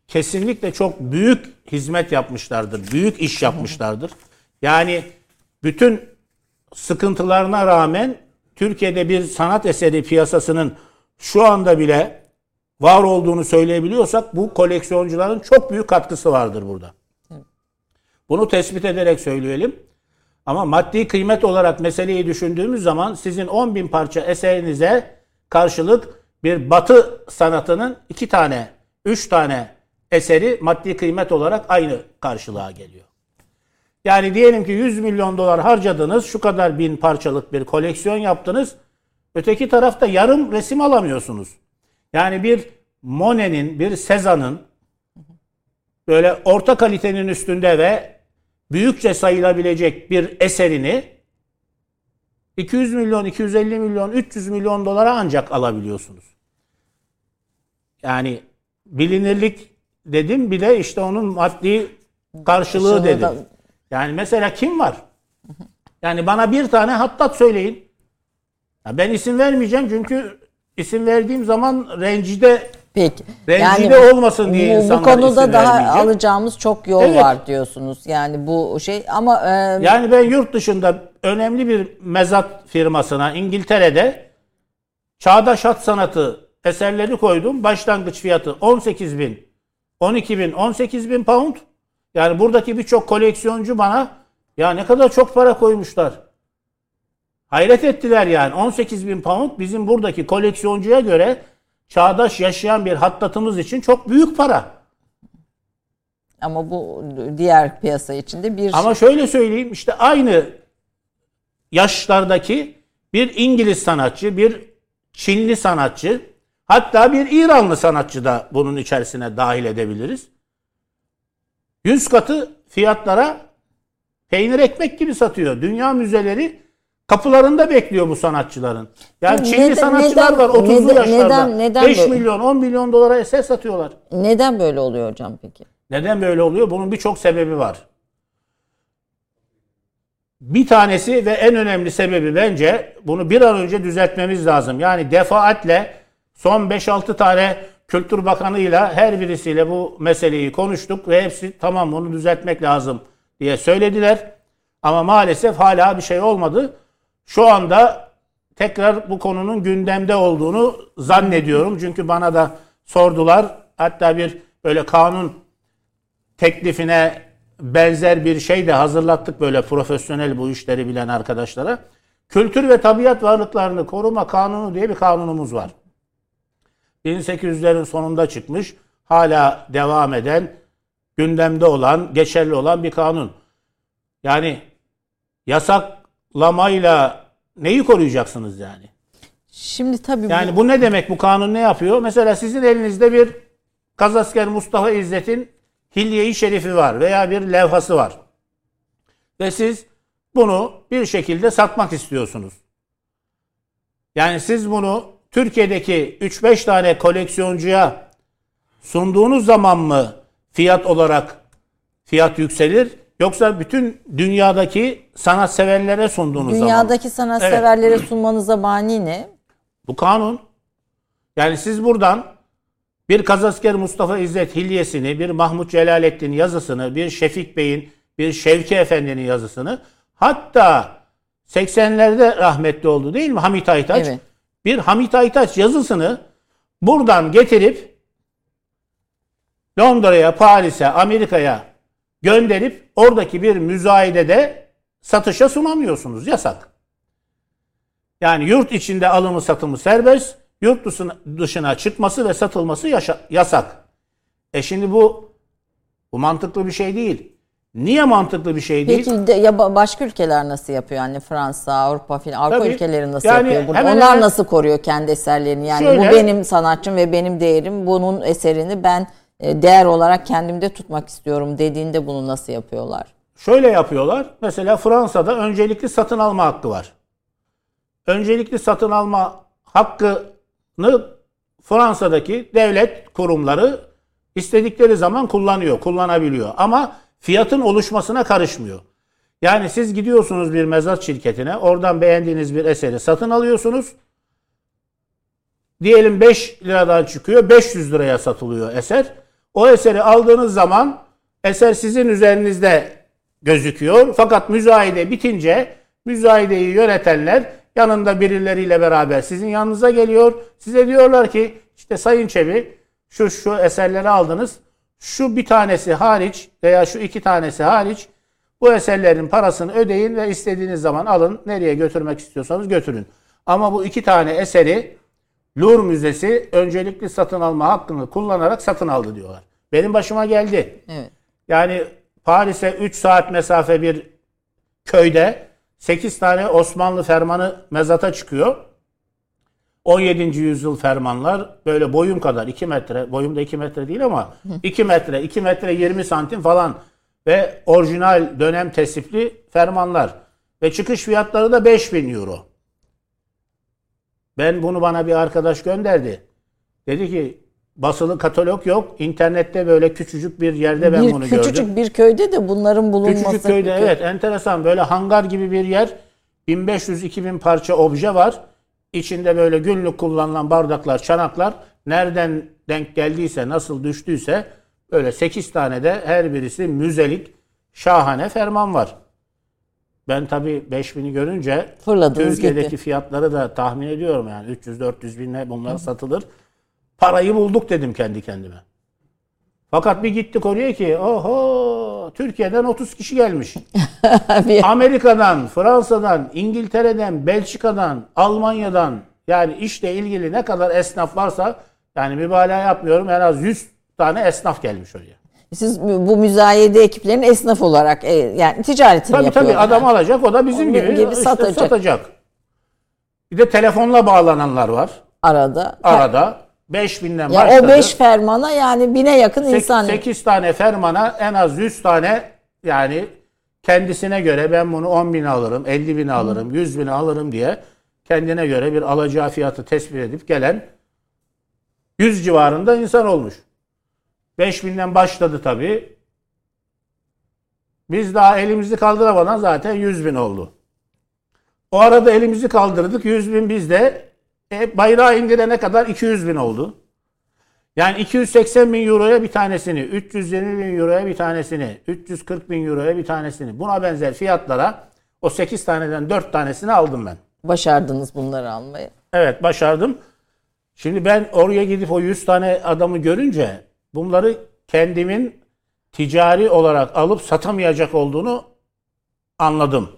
kesinlikle çok büyük hizmet yapmışlardır. Büyük iş yapmışlardır. Yani bütün sıkıntılarına rağmen Türkiye'de bir sanat eseri piyasasının şu anda bile var olduğunu söyleyebiliyorsak bu koleksiyoncuların çok büyük katkısı vardır burada. Bunu tespit ederek söyleyelim. Ama maddi kıymet olarak meseleyi düşündüğümüz zaman sizin 10 bin parça eserinize karşılık bir batı sanatının iki tane, üç tane eseri maddi kıymet olarak aynı karşılığa geliyor. Yani diyelim ki 100 milyon dolar harcadınız, şu kadar bin parçalık bir koleksiyon yaptınız. Öteki tarafta yarım resim alamıyorsunuz. Yani bir Monet'in, bir Cezanne'ın böyle orta kalitenin üstünde ve büyükçe sayılabilecek bir eserini 200 milyon, 250 milyon, 300 milyon dolara ancak alabiliyorsunuz. Yani bilinirlik dedim bir de işte onun maddi Karşılığı dedim. Yani mesela kim var? Yani bana bir tane hattat söyleyin. Ya ben isim vermeyeceğim çünkü isim verdiğim zaman rencide Peki. Rencide olmasın diye bu, bu insanlar konuda isim daha vermeyecek. alacağımız çok yol Evet. var diyorsunuz. Yani bu şey ama e, Yani ben yurt dışında önemli bir mezat firmasına İngiltere'de çağdaş hat sanatı eserleri koydum. Başlangıç fiyatı 18 bin, 12 bin, 18 bin pound. Yani buradaki birçok koleksiyoncu bana ya ne kadar çok para koymuşlar. Hayret ettiler yani. 18 bin pound bizim buradaki koleksiyoncuya göre çağdaş yaşayan bir hattatımız için çok büyük para. ama bu diğer piyasa içinde bir Ama şöyle söyleyeyim işte aynı yaşlardaki bir İngiliz sanatçı, bir Çinli sanatçı, hatta bir İranlı sanatçı da bunun içerisine dahil edebiliriz. Yüz katı fiyatlara peynir ekmek gibi satıyor. Dünya müzeleri kapılarında bekliyor bu sanatçıların. Yani Çinli neden- sanatçılar neden- var 30'lu neden- yaşlarda. neden- neden 5 böyle? milyon 10 milyon dolara eser satıyorlar. neden böyle oluyor hocam peki? Neden böyle oluyor? Bunun birçok sebebi var. Bir tanesi ve en önemli sebebi bence bunu bir an önce düzeltmemiz lazım. Yani defaatle son 5-6 tane Kültür Bakanı'yla her birisiyle bu meseleyi konuştuk ve hepsi tamam bunu düzeltmek lazım diye söylediler. Ama maalesef hala bir şey olmadı. Şu anda tekrar bu konunun gündemde olduğunu zannediyorum. Çünkü bana da sordular. Hatta bir böyle kanun teklifine benzer bir şey de hazırlattık böyle profesyonel bu işleri bilen arkadaşlara. Kültür ve tabiat varlıklarını koruma kanunu diye bir kanunumuz var. 1800'lerin sonunda çıkmış, hala devam eden, gündemde olan, geçerli olan bir kanun. Yani yasaklamayla neyi koruyacaksınız yani? Şimdi tabii bu- Yani bu ne demek? Bu kanun ne yapıyor? Mesela sizin elinizde bir Kazasker Mustafa İzzet'in Hilye-i Şerifi var veya bir levhası var. Ve siz bunu bir şekilde satmak istiyorsunuz. Yani siz bunu Türkiye'deki 3-5 tane koleksiyoncuya sunduğunuz zaman mı fiyat olarak fiyat yükselir? Yoksa bütün dünyadaki sanatseverlere sunduğunuz zaman mı? dünyadaki sanatseverlere sunmanıza mani ne? Bu kanun. Yani siz buradan bir Kazasker Mustafa İzzet Hilyesini, bir Mahmut Celalettin yazısını, bir Şefik Bey'in, bir Şevki Efendi'nin yazısını, hatta 80'lerde rahmetli oldu değil mi Hamit Aytaç? Evet. Bir Hamit Aytaç yazısını buradan getirip Londra'ya, Paris'e, Amerika'ya gönderip oradaki bir müzayedede satışa sunamıyorsunuz. Yasak. Yani yurt içinde alımı satımı serbest, yurt dışına, çıkması ve satılması yasak. E şimdi bu bu mantıklı bir şey değil. Niye mantıklı bir şey değil? Peki de, ya ba- başka ülkeler nasıl yapıyor? Yani Fransa, Avrupa filan Avrupa Tabii. ülkeleri nasıl Yani yapıyor bunu? hemen Onlar hemen- nasıl koruyor kendi eserlerini? Yani Şöyle- bu benim sanatçım ve benim değerim. Bunun eserini ben e, değer olarak kendimde tutmak istiyorum dediğinde bunu nasıl yapıyorlar? Şöyle yapıyorlar. Mesela Fransa'da öncelikli satın alma hakkı var. Öncelikli satın alma hakkını Fransa'daki devlet kurumları istedikleri zaman kullanıyor, kullanabiliyor. Ama fiyatın oluşmasına karışmıyor. Yani siz gidiyorsunuz bir mezat şirketine, oradan beğendiğiniz bir eseri satın alıyorsunuz. Diyelim 5 liradan çıkıyor, 500 liraya satılıyor eser. O eseri aldığınız zaman eser sizin üzerinizde gözüküyor. Fakat müzayede bitince müzayedeyi yönetenler yanında birileriyle beraber sizin yanınıza geliyor. Size diyorlar ki işte Sayın Çebi şu şu eserleri aldınız. Şu bir tanesi hariç veya şu iki tanesi hariç bu eserlerin parasını ödeyin ve istediğiniz zaman alın. Nereye götürmek istiyorsanız götürün. Ama bu iki tane eseri Louvre Müzesi öncelikli satın alma hakkını kullanarak satın aldı diyorlar. Benim başıma geldi. Evet. Yani Paris'e 3 saat mesafe bir köyde 8 tane Osmanlı fermanı mezata çıkıyor. 17. yüzyıl fermanlar böyle boyum kadar 2 metre, boyum da 2 metre değil ama 2 metre, 2 metre 20 santim falan ve orijinal dönem tesipli fermanlar. Ve çıkış fiyatları da 5000 euro. Ben bunu bana bir arkadaş gönderdi. Dedi ki basılı katalog yok. İnternette böyle küçücük bir yerde ben bir bunu küçücük gördüm. bir köyde de bunların bulunması. Küçücük köyde evet enteresan böyle hangar gibi bir yer. 1500-2000 parça obje var. İçinde böyle günlük kullanılan bardaklar, çanaklar nereden denk geldiyse, nasıl düştüyse böyle 8 tane de her birisi müzelik şahane ferman var. Ben tabii 5000'i görünce Fırladınız Türkiye'deki gitti. fiyatları da tahmin ediyorum yani 300-400 binle bunlar satılır. Parayı bulduk dedim kendi kendime. Fakat bir gittik oraya ki oho Türkiye'den 30 kişi gelmiş. (laughs) (laughs) Amerika'dan, Fransa'dan, İngiltere'den, Belçika'dan, Almanya'dan yani işle ilgili ne kadar esnaf varsa yani mübalağa yapmıyorum en az 100 tane esnaf gelmiş oraya. Siz bu müzayede ekiplerin esnaf olarak e, yani ticaretini Tabii yapıyorlar. tabii adam alacak o da bizim Onun gibi, gibi işte satacak. satacak. Bir de telefonla bağlananlar var arada. arada. 5000'den Ya başladı. o 5 fermana yani bine yakın insan. 8 tane fermana en az 100 tane yani kendisine göre ben bunu 10 bin alırım, 50 bin alırım, 100 bin alırım diye kendine göre bir alacağı fiyatı tespit edip gelen 100 civarında insan olmuş. 5000'den başladı tabii. Biz daha elimizi kaldıramadan zaten 100 bin oldu. O arada elimizi kaldırdık 100 bin bizde. E, bayrağı indirene kadar 200 bin oldu. Yani 280 bin euroya bir tanesini, 320 bin euroya bir tanesini, 340 bin euroya bir tanesini buna benzer fiyatlara o 8 taneden 4 tanesini aldım ben. Başardınız bunları almayı. Evet başardım. Şimdi ben oraya gidip o 100 tane adamı görünce bunları kendimin ticari olarak alıp satamayacak olduğunu anladım.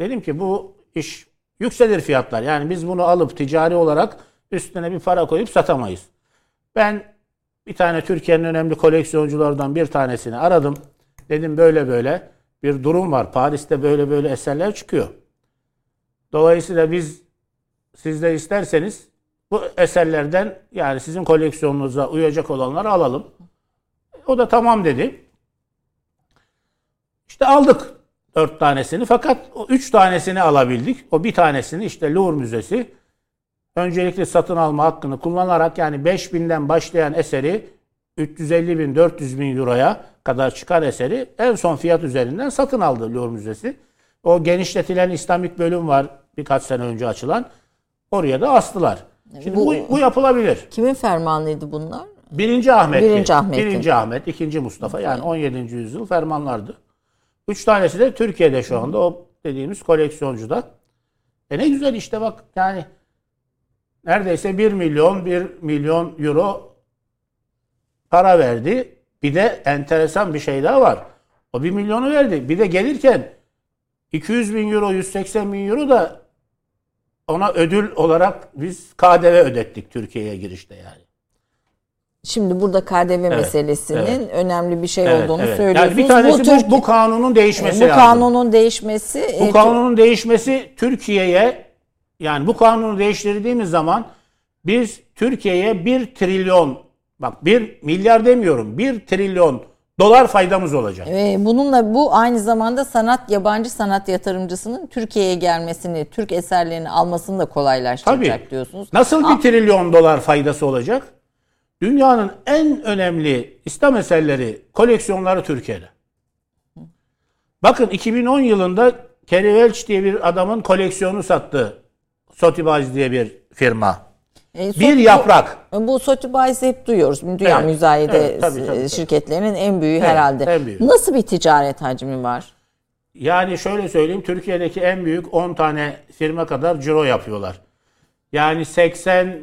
Dedim ki bu iş yükselir fiyatlar. Yani biz bunu alıp ticari olarak üstüne bir para koyup satamayız. Ben bir tane Türkiye'nin önemli koleksiyonculardan bir tanesini aradım. Dedim böyle böyle bir durum var. Paris'te böyle böyle eserler çıkıyor. Dolayısıyla biz siz de isterseniz bu eserlerden yani sizin koleksiyonunuza uyacak olanları alalım. O da tamam dedi. İşte aldık dört tanesini fakat o üç tanesini alabildik. O bir tanesini işte Louvre Müzesi öncelikle satın alma hakkını kullanarak yani 5000'den başlayan eseri 350 bin 400 bin euroya kadar çıkar eseri en son fiyat üzerinden satın aldı Louvre Müzesi. O genişletilen İslamik bölüm var birkaç sene önce açılan. Oraya da astılar. Şimdi bu, Bu- bu yapılabilir. Kimin fermanıydı bunlar? Birinci Ahmet. Birinci Ahmet'in. Birinci Ahmet, ikinci Mustafa yani 17. yüzyıl fermanlardı. Üç tanesi de Türkiye'de şu anda o dediğimiz koleksiyoncuda. E ne güzel işte bak yani neredeyse 1 milyon 1 milyon euro para verdi. Bir de enteresan bir şey daha var. O 1 milyonu verdi. Bir de gelirken 200 bin euro 180 bin euro da ona ödül olarak biz KDV ödettik Türkiye'ye girişte yani. şimdi burada KDV meselesinin evet. önemli bir şey Evet, olduğunu evet. söylüyorsunuz. Yani bir tanesi bu, Türk- bu kanunun değişmesi bu lazım. kanunun değişmesi Bu e, kanunun değişmesi Türkiye'ye yani bu kanunu değiştirdiğimiz zaman biz Türkiye'ye 1 trilyon bak 1 milyar demiyorum 1 trilyon dolar faydamız olacak. Ve bununla bu aynı zamanda sanat yabancı sanat yatırımcısının Türkiye'ye gelmesini, Türk eserlerini almasını da kolaylaştıracak Tabii. diyorsunuz. Nasıl bir trilyon dolar faydası olacak? Dünyanın en önemli İslam eserleri koleksiyonları Türkiye'de. Bakın 2010 yılında Kerry Welch diye bir adamın koleksiyonu sattı. Sotheby's diye bir firma. E, Bir Sot- yaprak. Bu, bu Sotheby's'i hep duyuyoruz. Dünya Evet, müzayede evet, tabii, tabii, tabii. şirketlerinin en büyüğü Evet, herhalde. en büyüğü. Nasıl bir ticaret hacmi var? Yani şöyle söyleyeyim Türkiye'deki en büyük 10 tane firma kadar ciro yapıyorlar. Yani 80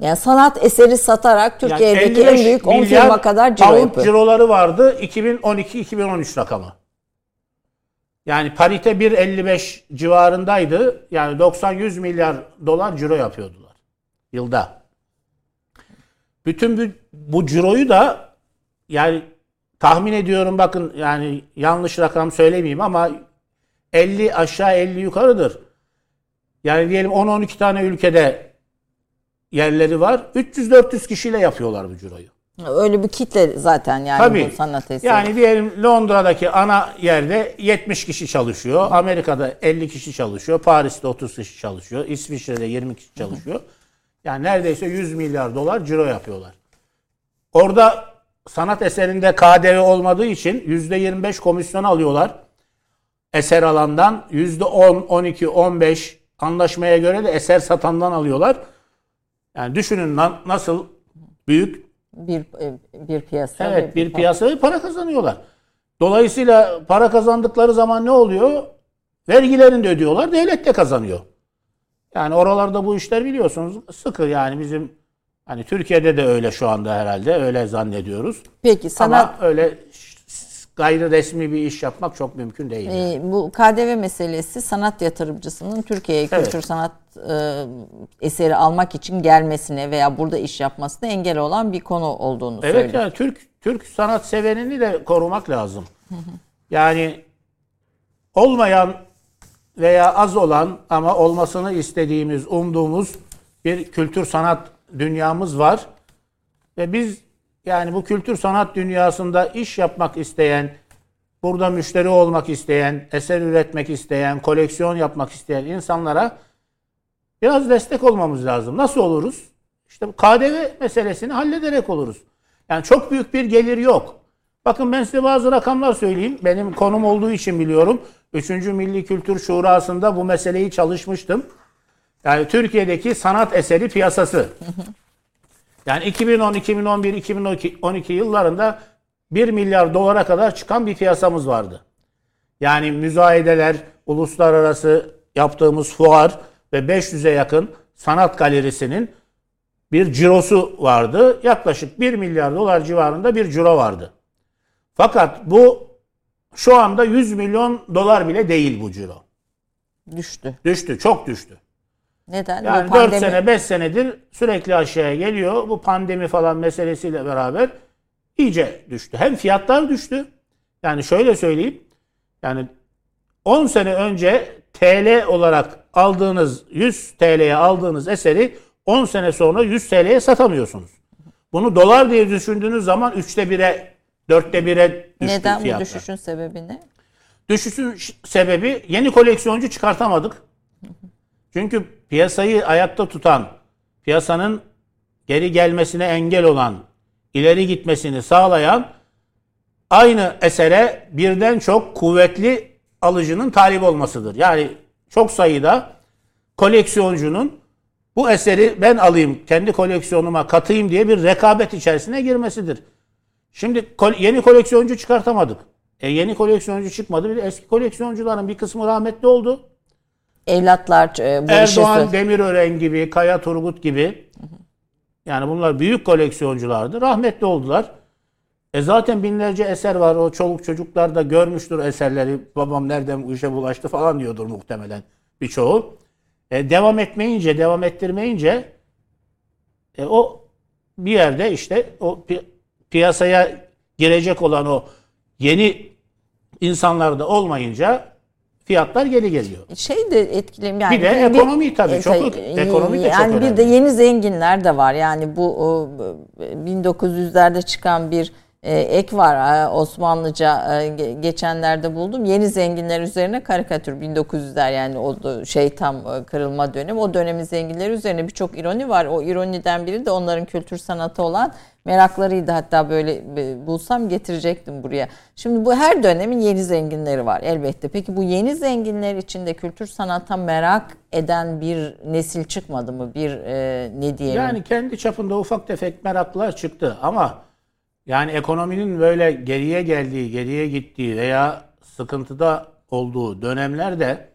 Yani sanat eseri satarak yani Türkiye'deki en 55 büyük 10 milyar firma kadar ciro yapıyor. ciroları vardı 2012-2013 rakamı. Yani parite 1.55 civarındaydı. Yani 90-100 milyar dolar ciro yapıyordular yılda. Bütün bu, bu ciroyu da yani tahmin ediyorum bakın yani yanlış rakam söylemeyeyim ama 50 aşağı 50 yukarıdır. Yani diyelim 10-12 tane ülkede yerleri var. 300-400 kişiyle yapıyorlar bu ciroyu. Öyle bir kitle zaten yani Tabii. bu sanat eseri. Yani diyelim Londra'daki ana yerde 70 kişi çalışıyor. Amerika'da 50 kişi çalışıyor. Paris'te 30 kişi çalışıyor. İsviçre'de 20 kişi çalışıyor. Yani neredeyse 100 milyar dolar ciro yapıyorlar. Orada sanat eserinde KDV olmadığı için %25 komisyon alıyorlar. Eser alandan %10, 12, 15 anlaşmaya göre de eser satandan alıyorlar. Yani düşünün na- nasıl büyük bir e, bir piyasa. Evet ve bir piyasaya para kazanıyorlar. Dolayısıyla para kazandıkları zaman ne oluyor? Vergilerini de ödüyorlar, devlet de kazanıyor. Yani oralarda bu işler biliyorsunuz sıkı yani bizim hani Türkiye'de de öyle şu anda herhalde öyle zannediyoruz. Peki sanat Ama öyle gayri resmi bir iş yapmak çok mümkün değil. yani. e, bu KDV meselesi sanat yatırımcısının Türkiye'ye Evet. kültür sanat e, eseri almak için gelmesine veya burada iş yapmasına engel olan bir konu olduğunu Evet söylüyor. yani Türk Türk sanat sevenini de korumak lazım. Yani olmayan veya az olan ama olmasını istediğimiz, umduğumuz bir kültür sanat dünyamız var. Ve biz yani bu kültür sanat dünyasında iş yapmak isteyen, burada müşteri olmak isteyen, eser üretmek isteyen, koleksiyon yapmak isteyen insanlara biraz destek olmamız lazım. Nasıl oluruz? İşte bu KDV meselesini hallederek oluruz. Yani çok büyük bir gelir yok. Bakın ben size bazı rakamlar söyleyeyim. Benim konum olduğu için biliyorum. 3. Milli Kültür Şurası'nda bu meseleyi çalışmıştım. Yani Türkiye'deki sanat eseri piyasası. (laughs) Yani 2010, 2011, 2012 yıllarında 1 milyar dolara kadar çıkan bir piyasamız vardı. Yani müzayedeler, uluslararası yaptığımız fuar ve 500'e yakın sanat galerisinin bir cirosu vardı. Yaklaşık 1 milyar dolar civarında bir ciro vardı. Fakat bu şu anda 100 milyon dolar bile değil bu ciro. Düştü. Düştü, çok düştü. Neden? Yani Bu 4 pandemi- sene 5 senedir sürekli aşağıya geliyor. Bu pandemi falan meselesiyle beraber iyice düştü. Hem fiyatlar düştü. Yani şöyle söyleyeyim. Yani 10 sene önce TL olarak aldığınız 100 TL'ye aldığınız eseri 10 sene sonra 100 TL'ye satamıyorsunuz. Bunu dolar diye düşündüğünüz zaman 3'te 1'e 4'te 1'e düştü Neden bu fiyatlar. düşüşün sebebi ne? Düşüşün sebebi yeni koleksiyoncu çıkartamadık. Çünkü piyasayı ayakta tutan, piyasanın geri gelmesine engel olan, ileri gitmesini sağlayan aynı esere birden çok kuvvetli alıcının talip olmasıdır. Yani çok sayıda koleksiyoncunun bu eseri ben alayım, kendi koleksiyonuma katayım diye bir rekabet içerisine girmesidir. Şimdi yeni koleksiyoncu çıkartamadık. E yeni koleksiyoncu çıkmadı. Bir eski koleksiyoncuların bir kısmı rahmetli oldu. Evlatlar e, işi Erdoğan Demirören gibi, Kaya Turgut gibi. Yani bunlar büyük koleksiyonculardı. Rahmetli oldular. E zaten binlerce eser var. O çoluk çocuklar da görmüştür eserleri. Babam nereden bu işe bulaştı falan diyordur muhtemelen birçoğu. E devam etmeyince, devam ettirmeyince e o bir yerde işte o pi- piyasaya girecek olan o yeni insanlar da olmayınca fiyatlar geri geliyor. şey de etkileyim yani Bir de ekonomi tabii, E, çok- tabii, ekonomi de çok yani bir de önemli. yeni zenginler de var. Yani bu o, 1900'lerde çıkan bir e, ek var. E, Osmanlıca e, ge- geçenlerde buldum. Yeni zenginler üzerine karikatür 1900'ler yani o şey tam e, kırılma dönemi. O dönemin zenginleri üzerine birçok ironi var. O ironiden biri de onların kültür sanatı olan meraklarıydı hatta böyle bulsam getirecektim buraya. Şimdi bu her dönemin yeni zenginleri var elbette. Peki bu yeni zenginler içinde kültür sanata merak eden bir nesil çıkmadı mı? Bir e, ne diyelim? Yani kendi çapında ufak tefek meraklar çıktı ama yani ekonominin böyle geriye geldiği, geriye gittiği veya sıkıntıda olduğu dönemlerde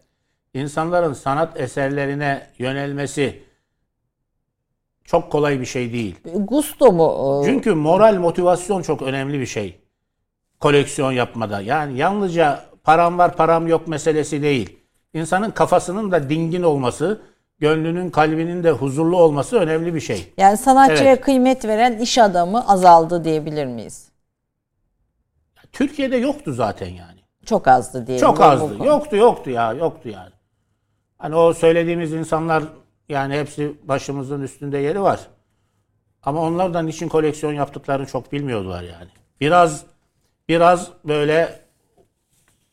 insanların sanat eserlerine yönelmesi çok kolay bir şey değil. Gusto mu? e, Çünkü moral motivasyon çok önemli bir şey. Koleksiyon yapmada. Yani yalnızca param var param yok meselesi değil. İnsanın kafasının da dingin olması, gönlünün kalbinin de huzurlu olması önemli bir şey. Yani sanatçıya Evet. kıymet veren iş adamı azaldı diyebilir miyiz? Türkiye'de yoktu zaten yani. Çok azdı diyelim. Çok azdı. Yoktu yoktu ya yoktu yani. Hani o söylediğimiz insanlar yani hepsi başımızın üstünde yeri var. Ama onlar da niçin koleksiyon yaptıklarını çok bilmiyordular yani. Biraz biraz böyle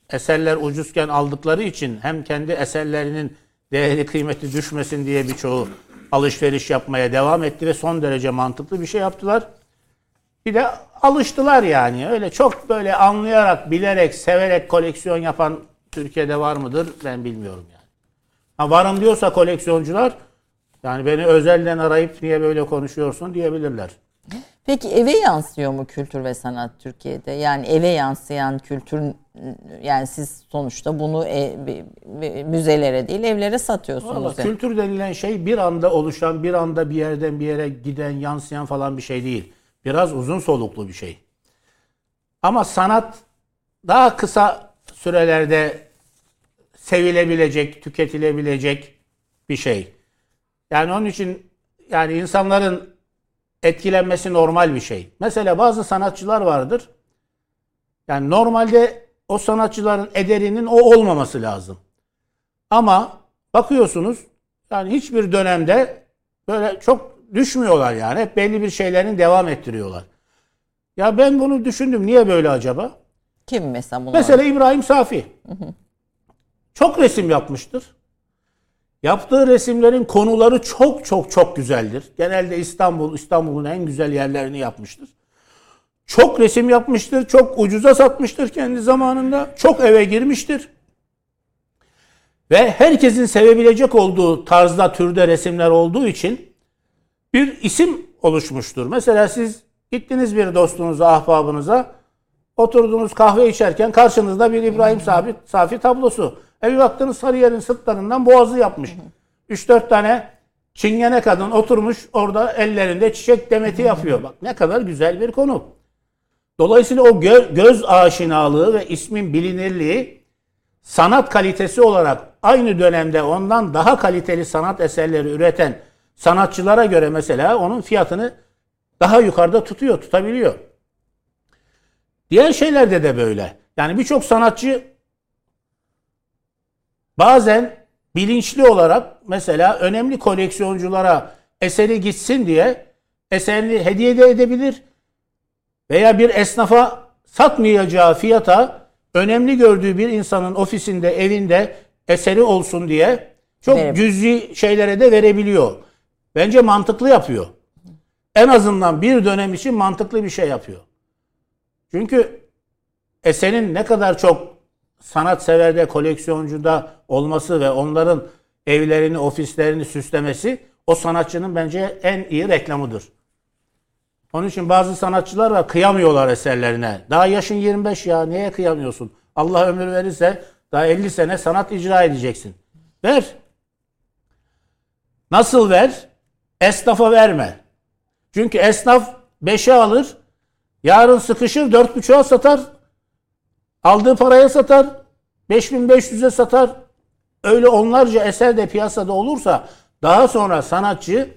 eserler ucuzken aldıkları için hem kendi eserlerinin değeri kıymeti düşmesin diye birçoğu alışveriş yapmaya devam etti ve son derece mantıklı bir şey yaptılar. Bir de alıştılar yani. Öyle çok böyle anlayarak, bilerek, severek koleksiyon yapan Türkiye'de var mıdır ben bilmiyorum. Ha varım diyorsa koleksiyoncular yani beni özelden arayıp niye böyle konuşuyorsun diyebilirler. Peki eve yansıyor mu kültür ve sanat Türkiye'de? Yani eve yansıyan kültür yani siz sonuçta bunu e, müzelere değil evlere satıyorsunuz. Vallahi yani. kültür denilen şey bir anda oluşan, bir anda bir yerden bir yere giden, yansıyan falan bir şey değil. Biraz uzun soluklu bir şey. Ama sanat daha kısa sürelerde sevilebilecek, tüketilebilecek bir şey. Yani onun için yani insanların etkilenmesi normal bir şey. Mesela bazı sanatçılar vardır. Yani normalde o sanatçıların ederinin o olmaması lazım. Ama bakıyorsunuz yani hiçbir dönemde böyle çok düşmüyorlar yani. Hep belli bir şeylerin devam ettiriyorlar. Ya ben bunu düşündüm. Niye böyle acaba? Kim mesela bunu? Mesela İbrahim Safi. Çok resim yapmıştır. Yaptığı resimlerin konuları çok çok çok güzeldir. Genelde İstanbul, İstanbul'un en güzel yerlerini yapmıştır. Çok resim yapmıştır, çok ucuza satmıştır kendi zamanında. Çok eve girmiştir. Ve herkesin sevebilecek olduğu tarzda, türde resimler olduğu için bir isim oluşmuştur. Mesela siz gittiniz bir dostunuza, ahbabınıza, oturdunuz kahve içerken karşınızda bir İbrahim Safi, Safi tablosu. E baktınız Sarıyer'in sırtlarından boğazı yapmış. 3-4 tane çingene kadın oturmuş orada ellerinde çiçek demeti yapıyor. Bak ne kadar güzel bir konu. Dolayısıyla o gö- göz aşinalığı ve ismin bilinirliği sanat kalitesi olarak aynı dönemde ondan daha kaliteli sanat eserleri üreten sanatçılara göre mesela onun fiyatını daha yukarıda tutuyor, tutabiliyor. Diğer şeylerde de böyle. Yani birçok sanatçı bazen bilinçli olarak mesela önemli koleksiyonculara eseri gitsin diye eserini hediye de edebilir veya bir esnafa satmayacağı fiyata önemli gördüğü bir insanın ofisinde, evinde eseri olsun diye çok cüzi şeylere de verebiliyor. Bence mantıklı yapıyor. En azından bir dönem için mantıklı bir şey yapıyor. Çünkü eserin ne kadar çok sanatseverde, koleksiyoncuda olması ve onların evlerini, ofislerini süslemesi o sanatçının bence en iyi reklamıdır. Onun için bazı sanatçılar var kıyamıyorlar eserlerine. Daha yaşın 25 ya niye kıyamıyorsun? Allah ömür verirse daha 50 sene sanat icra edeceksin. Ver. Nasıl ver? Esnafa verme. Çünkü esnaf 5'e alır, yarın sıkışır 4,5'a satar, aldığı paraya satar, 5500'e satar. Öyle onlarca eser de piyasada olursa daha sonra sanatçı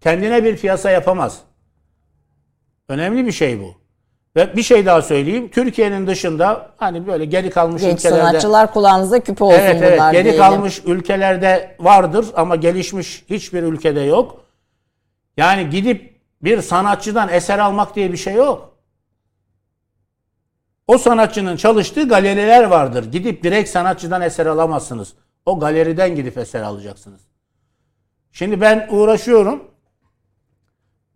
kendine bir piyasa yapamaz. Önemli bir şey bu. Ve bir şey daha söyleyeyim. Türkiye'nin dışında hani böyle geri kalmış Genç ülkelerde sanatçılar kulağınıza küpe olsun Evet evet bunlar geri diyelim. kalmış ülkelerde vardır ama gelişmiş hiçbir ülkede yok. Yani gidip bir sanatçıdan eser almak diye bir şey yok. O sanatçının çalıştığı galeriler vardır. Gidip direkt sanatçıdan eser alamazsınız. O galeriden gidip eser alacaksınız. Şimdi ben uğraşıyorum.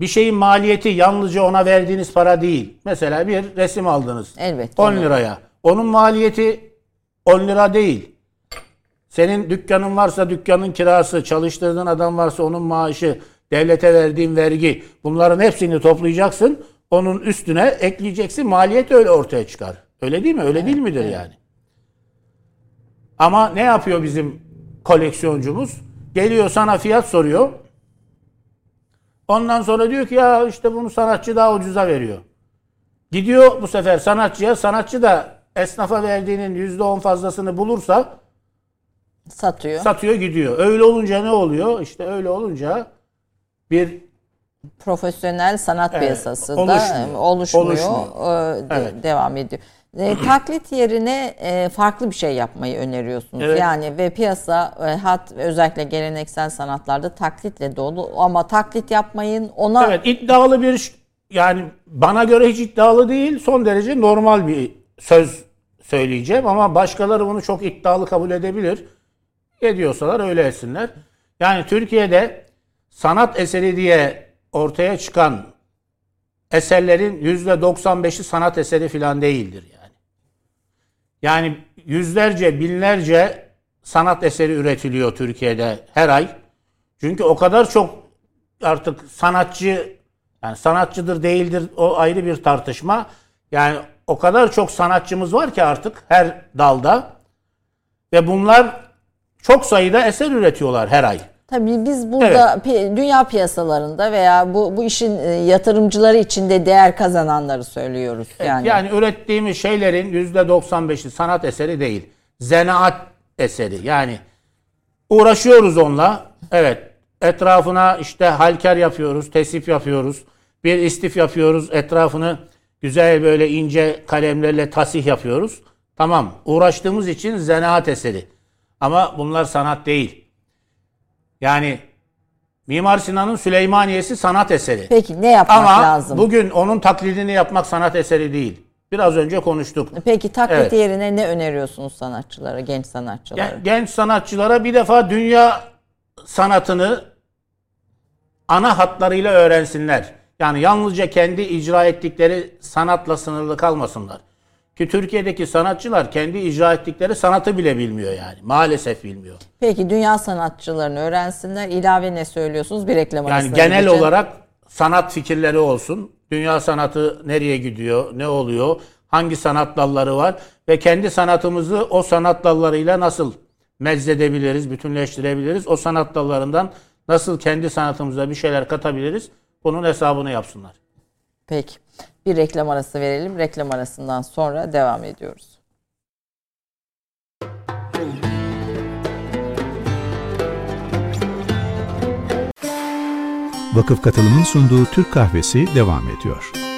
Bir şeyin maliyeti yalnızca ona verdiğiniz para değil. Mesela bir resim aldınız. Elbette. 10 liraya. Onun maliyeti 10 lira değil. Senin dükkanın varsa dükkanın kirası, çalıştırdığın adam varsa onun maaşı, devlete verdiğin vergi bunların hepsini toplayacaksın. Onun üstüne ekleyeceksin. Maliyet öyle ortaya çıkar. Öyle değil mi? Öyle değil midir yani? Ama ne yapıyor bizim koleksiyoncumuz? Geliyor sana fiyat soruyor. Ondan sonra diyor ki ya işte bunu sanatçı daha ucuza veriyor. Gidiyor bu sefer sanatçıya. Sanatçı da esnafa verdiğinin %10 fazlasını bulursa Satıyor. satıyor gidiyor. Öyle olunca ne oluyor? İşte öyle olunca bir Profesyonel sanat Evet, piyasası da oluşmuyor. e, oluşmuyor. Oluşmuyor. e, de- Evet. Devam ediyor. E, (clears throat) taklit yerine e, farklı bir şey yapmayı öneriyorsunuz. Evet. Yani ve piyasa e, hat özellikle geleneksel sanatlarda taklitle dolu ama taklit yapmayın. Ona evet iddialı bir yani bana göre hiç iddialı değil. Son derece normal bir söz söyleyeceğim ama başkaları bunu çok iddialı kabul edebilir. Ediyorsalar öyle etsinler. Yani Türkiye'de sanat eseri diye ortaya çıkan eserlerin %95'i sanat eseri falan değildir yani. Yani yüzlerce, binlerce sanat eseri üretiliyor Türkiye'de her ay. Çünkü o kadar çok artık sanatçı yani sanatçıdır değildir o ayrı bir tartışma. Yani o kadar çok sanatçımız var ki artık her dalda ve bunlar çok sayıda eser üretiyorlar her ay. Tabii biz burada pi- dünya piyasalarında veya bu bu işin e, yatırımcıları içinde değer kazananları söylüyoruz. Yani, Yani ürettiğimiz şeylerin %95'i sanat eseri değil. Zanaat eseri. Yani uğraşıyoruz onunla. Evet. Etrafına işte halker yapıyoruz, tesip yapıyoruz. Bir istif yapıyoruz. Etrafını güzel böyle ince kalemlerle tasih yapıyoruz. Tamam. Uğraştığımız için zanaat eseri. Ama bunlar sanat değil. Yani Mimar Sinan'ın Süleymaniye'si sanat eseri. Peki ne yapmak Ama lazım? bugün onun taklidini yapmak sanat eseri değil. Biraz önce konuştuk. Peki taklit Evet. yerine ne öneriyorsunuz sanatçılara, genç sanatçılara? Gen- Genç sanatçılara bir defa dünya sanatını ana hatlarıyla öğrensinler. Yani yalnızca kendi icra ettikleri sanatla sınırlı kalmasınlar. Ki Türkiye'deki sanatçılar kendi icra ettikleri sanatı bile bilmiyor yani. Maalesef bilmiyor. Peki dünya sanatçılarını öğrensinler. İlave ne söylüyorsunuz? Bir reklam Yani arasına genel gideceğim. olarak sanat fikirleri olsun. Dünya sanatı nereye gidiyor, ne oluyor, hangi sanat dalları var ve kendi sanatımızı o sanat dallarıyla nasıl mezzedebiliriz, bütünleştirebiliriz, o sanat dallarından nasıl kendi sanatımıza bir şeyler katabiliriz, bunun hesabını yapsınlar. Peki. Bir reklam arası verelim. Reklam arasından sonra devam ediyoruz. Vakıf Katılım'ın sunduğu Türk Kahvesi devam ediyor.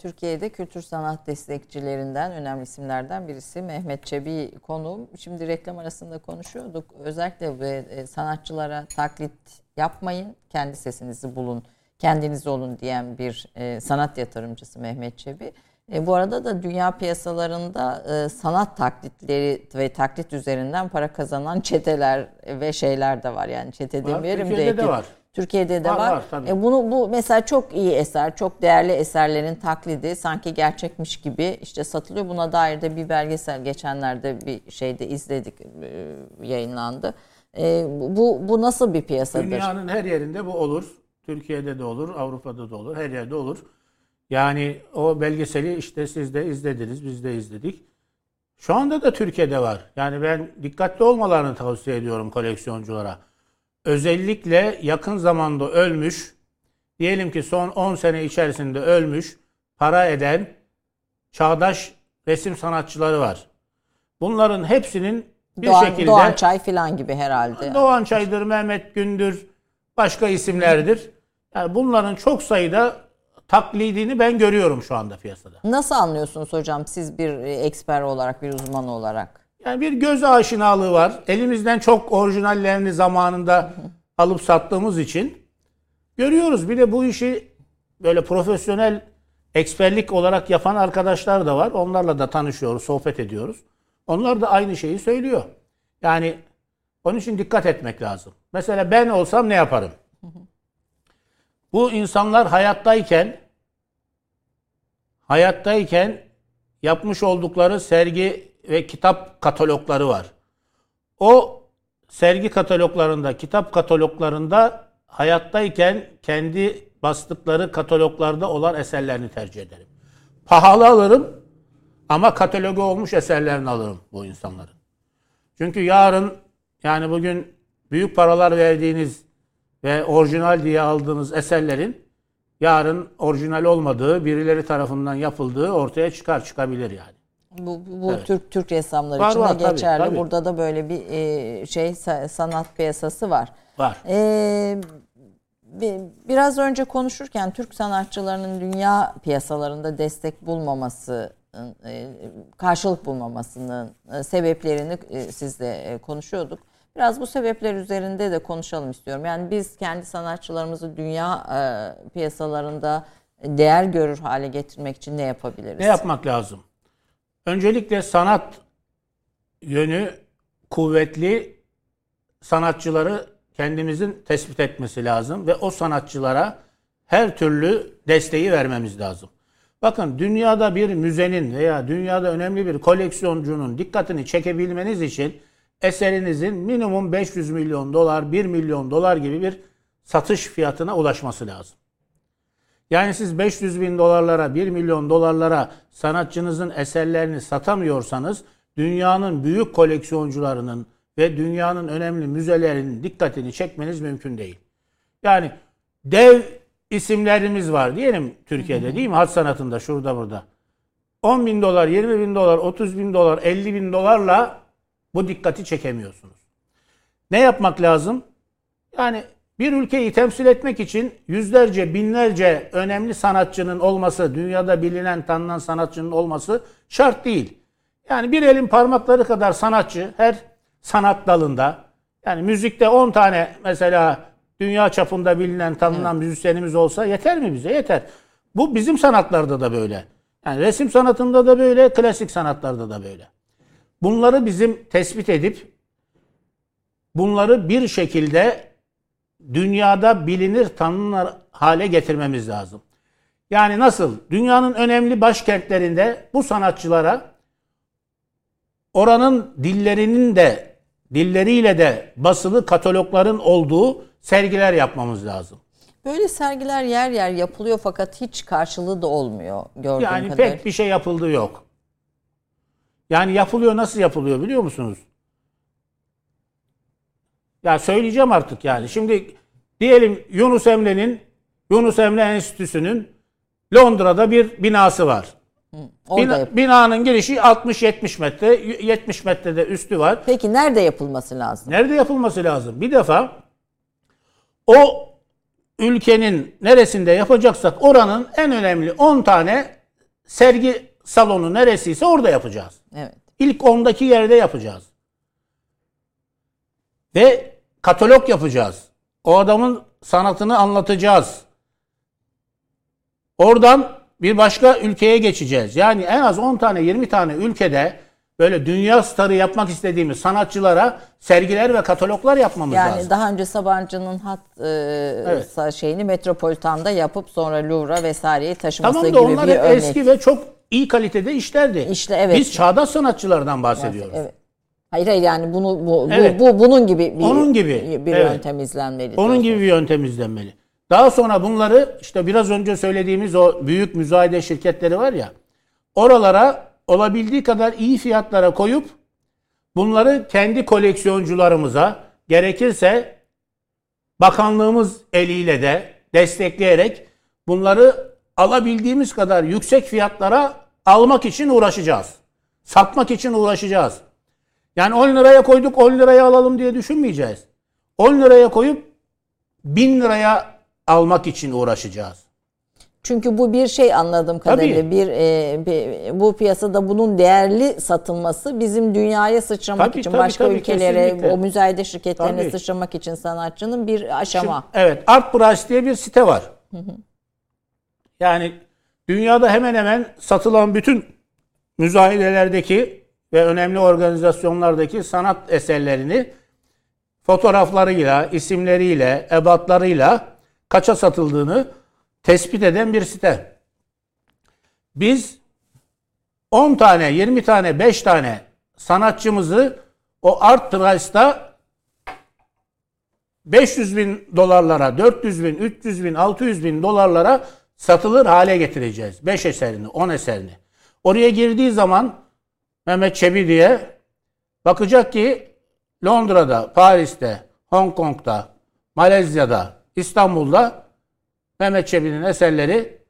Türkiye'de kültür sanat destekçilerinden önemli isimlerden birisi Mehmet Çebi konuğum. Şimdi reklam arasında konuşuyorduk. Özellikle e, sanatçılara taklit yapmayın, kendi sesinizi bulun, kendiniz olun diyen bir e, sanat yatırımcısı Mehmet Çebi. E, bu arada da dünya piyasalarında e, sanat taklitleri ve taklit üzerinden para kazanan çeteler ve şeyler de var. Yani çete Var, demeyelim de. Türkiye'de de var. Türkiye'de de Var, var. var. E, bunu bu mesela çok iyi eser, çok değerli eserlerin taklidi sanki gerçekmiş gibi işte satılıyor. Buna dair de bir belgesel geçenlerde bir şeyde izledik, e, yayınlandı. E, bu bu nasıl bir piyasadır? Dünyanın her yerinde bu olur. Türkiye'de de olur, Avrupa'da da olur, her yerde olur. Yani o belgeseli işte siz de izlediniz, biz de izledik. Şu anda da Türkiye'de var. Yani ben dikkatli olmalarını tavsiye ediyorum koleksiyonculara. Özellikle yakın zamanda ölmüş, diyelim ki son 10 sene içerisinde ölmüş, para eden çağdaş resim sanatçıları var. Bunların hepsinin bir Doğan, şekilde Doğan Çay falan gibi herhalde. Doğan Çaydır, Mehmet Gündür, başka isimlerdir. Yani bunların çok sayıda taklidini ben görüyorum şu anda piyasada. Nasıl anlıyorsunuz hocam siz bir e, eksper olarak, bir uzman olarak? Yani bir göz aşinalığı var. Elimizden çok orijinallerini zamanında alıp sattığımız için görüyoruz. Bir de bu işi böyle profesyonel eksperlik olarak yapan arkadaşlar da var. Onlarla da tanışıyoruz, sohbet ediyoruz. Onlar da aynı şeyi söylüyor. Yani onun için dikkat etmek lazım. Mesela ben olsam ne yaparım? Bu insanlar hayattayken hayattayken yapmış oldukları sergi ve kitap katalogları var. O sergi kataloglarında, kitap kataloglarında hayattayken kendi bastıkları kataloglarda olan eserlerini tercih ederim. Pahalı alırım ama katalogu olmuş eserlerini alırım bu insanların. Çünkü yarın yani bugün büyük paralar verdiğiniz ve orijinal diye aldığınız eserlerin yarın orijinal olmadığı, birileri tarafından yapıldığı ortaya çıkar, çıkabilir yani. Bu, bu Evet. Türk Türk ressamları Var, için de var, tabii, geçerli. tabii. Burada da böyle bir e, şey sa- sanat piyasası var. Var. Ee, bi- biraz önce konuşurken Türk sanatçılarının dünya piyasalarında destek bulmaması, e, karşılık bulmamasının e, sebeplerini e, sizle konuşuyorduk. Biraz bu sebepler üzerinde de konuşalım istiyorum. Yani biz kendi sanatçılarımızı dünya piyasalarında değer görür hale getirmek için ne yapabiliriz? Ne yapmak lazım? Öncelikle sanat yönü kuvvetli sanatçıları kendimizin tespit etmesi lazım ve o sanatçılara her türlü desteği vermemiz lazım. Bakın dünyada bir müzenin veya dünyada önemli bir koleksiyoncunun dikkatini çekebilmeniz için eserinizin minimum 500 milyon dolar, 1 milyon dolar gibi bir satış fiyatına ulaşması lazım. Yani siz 500 bin dolarlara, 1 milyon dolarlara sanatçınızın eserlerini satamıyorsanız dünyanın büyük koleksiyoncularının ve dünyanın önemli müzelerinin dikkatini çekmeniz mümkün değil. Yani dev isimlerimiz var diyelim Türkiye'de değil mi? Hat sanatında şurada burada. 10 bin dolar, 20 bin dolar, 30 bin dolar, 50 bin dolarla bu dikkati çekemiyorsunuz. Ne yapmak lazım? Yani bir ülkeyi temsil etmek için yüzlerce, binlerce önemli sanatçının olması, dünyada bilinen, tanınan sanatçının olması şart değil. Yani bir elin parmakları kadar sanatçı her sanat dalında, yani müzikte 10 tane mesela dünya çapında bilinen, tanınan müzisyenimiz olsa yeter mi bize? Yeter. Bu bizim sanatlarda da böyle. Yani resim sanatında da böyle, klasik sanatlarda da böyle. Bunları bizim tespit edip bunları bir şekilde dünyada bilinir, tanınır hale getirmemiz lazım. Yani nasıl? Dünyanın önemli başkentlerinde bu sanatçılara oranın dillerinin de dilleriyle de basılı katalogların olduğu sergiler yapmamız lazım. Böyle sergiler yer yer yapılıyor fakat hiç karşılığı da olmuyor gördüğüm Yani kadarıyla. pek bir şey yapıldığı yok. Yani yapılıyor nasıl yapılıyor biliyor musunuz? Ya söyleyeceğim artık yani. Şimdi diyelim Yunus Emre'nin Yunus Emre Enstitüsü'nün Londra'da bir binası var. Bina- binanın girişi 60-70 metre, 70 metrede üstü var. Peki nerede yapılması lazım? Nerede yapılması lazım? Bir defa o ülkenin neresinde yapacaksak oranın en önemli 10 tane sergi salonu neresiyse orada yapacağız. Evet. İlk 10'daki yerde yapacağız. Ve katalog yapacağız. O adamın sanatını anlatacağız. Oradan bir başka ülkeye geçeceğiz. Yani en az 10 tane 20 tane ülkede böyle dünya starı yapmak istediğimiz sanatçılara sergiler ve kataloglar yapmamız Yani lazım. daha önce Sabancı'nın hat e, sa- şeyini Metropolitan'da yapıp sonra Louvre'a vesaireyi taşıması Tamam da gibi onlar bir örnek. eski ve çok iyi kalitede işlerdi. İşte evet. Biz çağdaş sanatçılardan bahsediyoruz. Evet. Hayır hayır yani bunu bu, bu, Evet. bu bunun gibi bir, Onun gibi, bir evet. yöntem izlenmeli. Onun diyorsun. gibi bir yöntem izlenmeli. Daha sonra bunları işte biraz önce söylediğimiz o büyük müzayede şirketleri var ya oralara olabildiği kadar iyi fiyatlara koyup bunları kendi koleksiyoncularımıza gerekirse bakanlığımız eliyle de destekleyerek bunları alabildiğimiz kadar yüksek fiyatlara almak için uğraşacağız. Satmak için uğraşacağız. Yani 10 liraya koyduk 10 liraya alalım diye düşünmeyeceğiz. 10 liraya koyup 1000 liraya almak için uğraşacağız. Çünkü bu bir şey anladığım kadarıyla bir, e, bir bu piyasada bunun değerli satılması bizim dünyaya sıçramak Tabii, için tabii, başka tabii, ülkelere kesinlikle. o müzayede şirketlerine Tabii. sıçramak için sanatçının bir aşama. Şimdi, evet, Art Price diye bir site var. Yani dünyada hemen hemen satılan bütün müzayedelerdeki ve önemli organizasyonlardaki sanat eserlerini fotoğraflarıyla, isimleriyle, ebatlarıyla kaça satıldığını tespit eden bir site. Biz 10 tane, 20 tane, 5 tane sanatçımızı o Art Price'da 500 bin dolarlara, 400 bin, 300 bin, 600 bin dolarlara satılır hale getireceğiz. 5 eserini, 10 eserini. Oraya girdiği zaman Mehmet Çebi diye bakacak ki Londra'da, Paris'te, Hong Kong'da, Malezya'da, İstanbul'da Mehmet Çebi'nin eserleri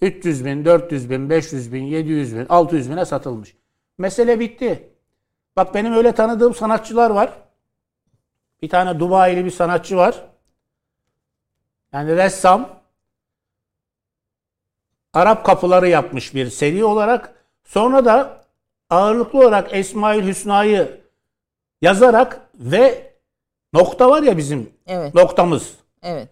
300 bin, 400 bin, 500 bin, 700 bin, 600 bine satılmış. Mesele bitti. Bak benim öyle tanıdığım sanatçılar var. Bir tane Dubai'li bir sanatçı var. Yani ressam. Arap kapıları yapmış bir seri olarak. Sonra da ağırlıklı olarak Esmaül Hüsna'yı yazarak ve nokta var ya bizim Evet. noktamız. Evet.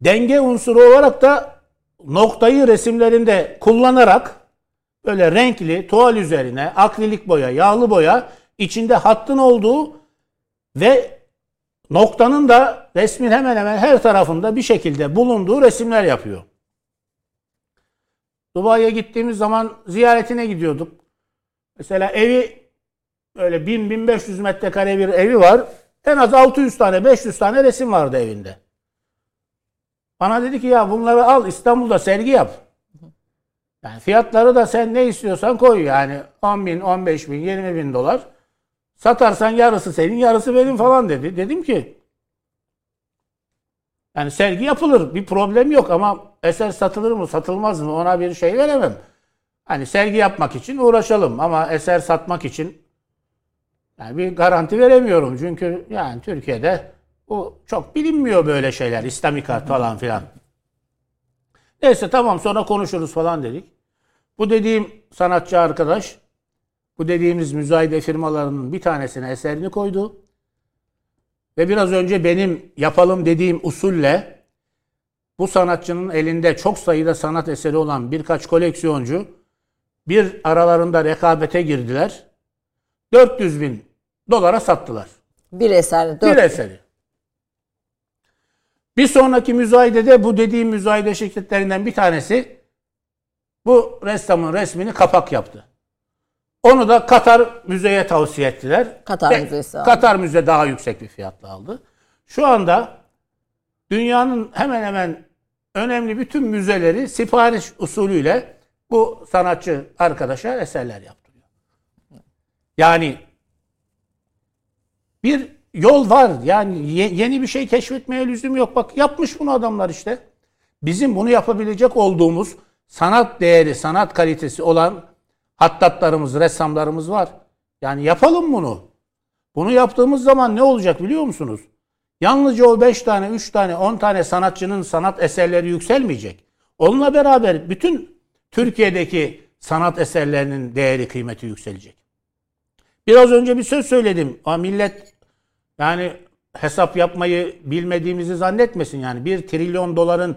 Denge unsuru olarak da noktayı resimlerinde kullanarak böyle renkli tuval üzerine akrilik boya, yağlı boya içinde hattın olduğu ve noktanın da resmin hemen hemen her tarafında bir şekilde bulunduğu resimler yapıyor. Dubai'ye gittiğimiz zaman ziyaretine gidiyorduk. Mesela evi böyle 1000-1500 metrekare bir evi var. En az 600 tane 500 tane resim vardı evinde. Bana dedi ki ya bunları al İstanbul'da sergi yap. Yani fiyatları da sen ne istiyorsan koy yani 10 bin, 15 bin, 20 bin dolar. Satarsan yarısı senin yarısı benim falan dedi. Dedim ki yani sergi yapılır bir problem yok ama eser satılır mı satılmaz mı ona bir şey veremem. Hani sergi yapmak için uğraşalım ama eser satmak için yani bir garanti veremiyorum. Çünkü yani Türkiye'de bu çok bilinmiyor böyle şeyler. İslami kart falan filan. Neyse tamam sonra konuşuruz falan dedik. Bu dediğim sanatçı arkadaş bu dediğimiz müzayede firmalarının bir tanesine eserini koydu. Ve biraz önce benim yapalım dediğim usulle bu sanatçının elinde çok sayıda sanat eseri olan birkaç koleksiyoncu bir aralarında rekabete girdiler. 400 bin dolara sattılar. Bir eser. Bir eseri. Bir sonraki müzayedede bu dediğim müzayede şirketlerinden bir tanesi bu ressamın resmini kapak yaptı. Onu da Katar Müze'ye tavsiye ettiler. Katar Ve Müzesi aldı. Katar Müze daha yüksek bir fiyatla aldı. Şu anda dünyanın hemen hemen önemli bütün müzeleri sipariş usulüyle bu sanatçı arkadaşa eserler yaptırıyor. Yani bir yol var. Yani ye- yeni bir şey keşfetmeye lüzum yok. Bak yapmış bunu adamlar işte. Bizim bunu yapabilecek olduğumuz sanat değeri, sanat kalitesi olan hattatlarımız, ressamlarımız var. Yani yapalım bunu. Bunu yaptığımız zaman ne olacak biliyor musunuz? Yalnızca o 5 tane, 3 tane, 10 tane sanatçının sanat eserleri yükselmeyecek. Onunla beraber bütün Türkiye'deki sanat eserlerinin değeri, kıymeti yükselecek. Biraz önce bir söz söyledim. Ama millet yani hesap yapmayı bilmediğimizi zannetmesin. Yani bir trilyon doların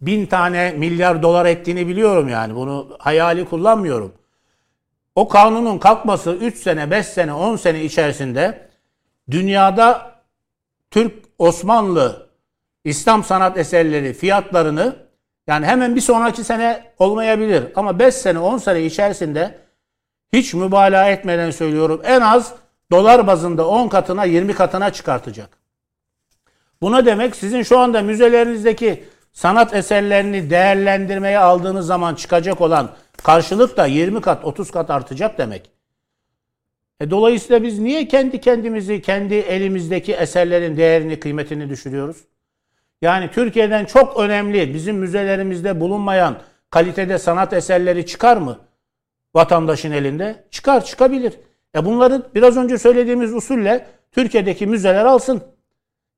bin tane milyar dolar ettiğini biliyorum yani. Bunu hayali kullanmıyorum. O kanunun kalkması 3 sene, 5 sene, 10 sene içerisinde dünyada Türk, Osmanlı, İslam sanat eserleri fiyatlarını yani hemen bir sonraki sene olmayabilir ama 5 sene, 10 sene içerisinde hiç mübalağa etmeden söylüyorum en az dolar bazında 10 katına 20 katına çıkartacak. Buna demek sizin şu anda müzelerinizdeki sanat eserlerini değerlendirmeye aldığınız zaman çıkacak olan karşılık da 20 kat 30 kat artacak demek. E dolayısıyla biz niye kendi kendimizi, kendi elimizdeki eserlerin değerini, kıymetini düşürüyoruz? Yani Türkiye'den çok önemli, bizim müzelerimizde bulunmayan kalitede sanat eserleri çıkar mı vatandaşın elinde? Çıkar, çıkabilir. E bunları biraz önce söylediğimiz usulle Türkiye'deki müzeler alsın.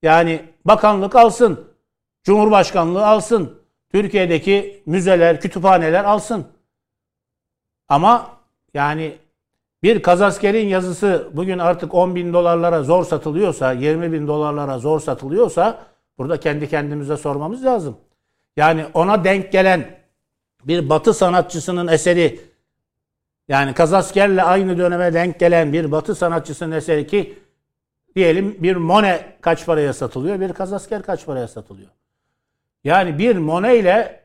Yani bakanlık alsın, Cumhurbaşkanlığı alsın, Türkiye'deki müzeler, kütüphaneler alsın. Ama yani bir kazaskerin yazısı bugün artık 10 bin dolarlara zor satılıyorsa, 20 bin dolarlara zor satılıyorsa burada kendi kendimize sormamız lazım. Yani ona denk gelen bir batı sanatçısının eseri yani Kazasker'le aynı döneme denk gelen bir batı sanatçısının eseri ki diyelim bir Monet kaç paraya satılıyor, bir Kazasker kaç paraya satılıyor. Yani bir Monet ile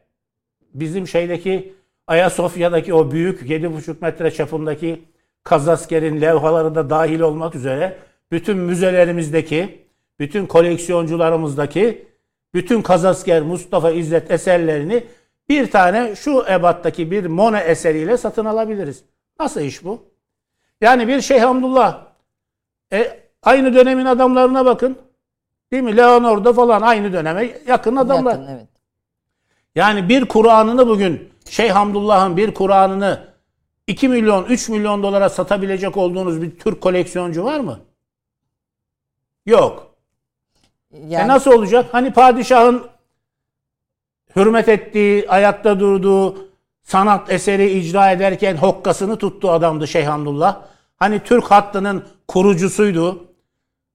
bizim şeydeki Ayasofya'daki o büyük 7,5 metre çapındaki Kazasker'in levhaları da dahil olmak üzere bütün müzelerimizdeki, bütün koleksiyoncularımızdaki bütün Kazasker Mustafa İzzet eserlerini bir tane şu ebattaki bir Monet eseriyle satın alabiliriz. Nasıl iş bu? Yani bir Şeyh Hamdullah e, aynı dönemin adamlarına bakın. Değil mi? Leonardo falan aynı döneme yakın adamlar. Yakın, evet. Yani bir Kur'an'ını bugün Şeyh Hamdullah'ın bir Kur'an'ını 2 milyon, 3 milyon dolara satabilecek olduğunuz bir Türk koleksiyoncu var mı? Yok. E, yani... E nasıl olacak? Hani padişahın hürmet ettiği, ayakta durduğu, sanat eseri icra ederken hokkasını tuttu adamdı Şeyh Hamdullah. Hani Türk hattının kurucusuydu.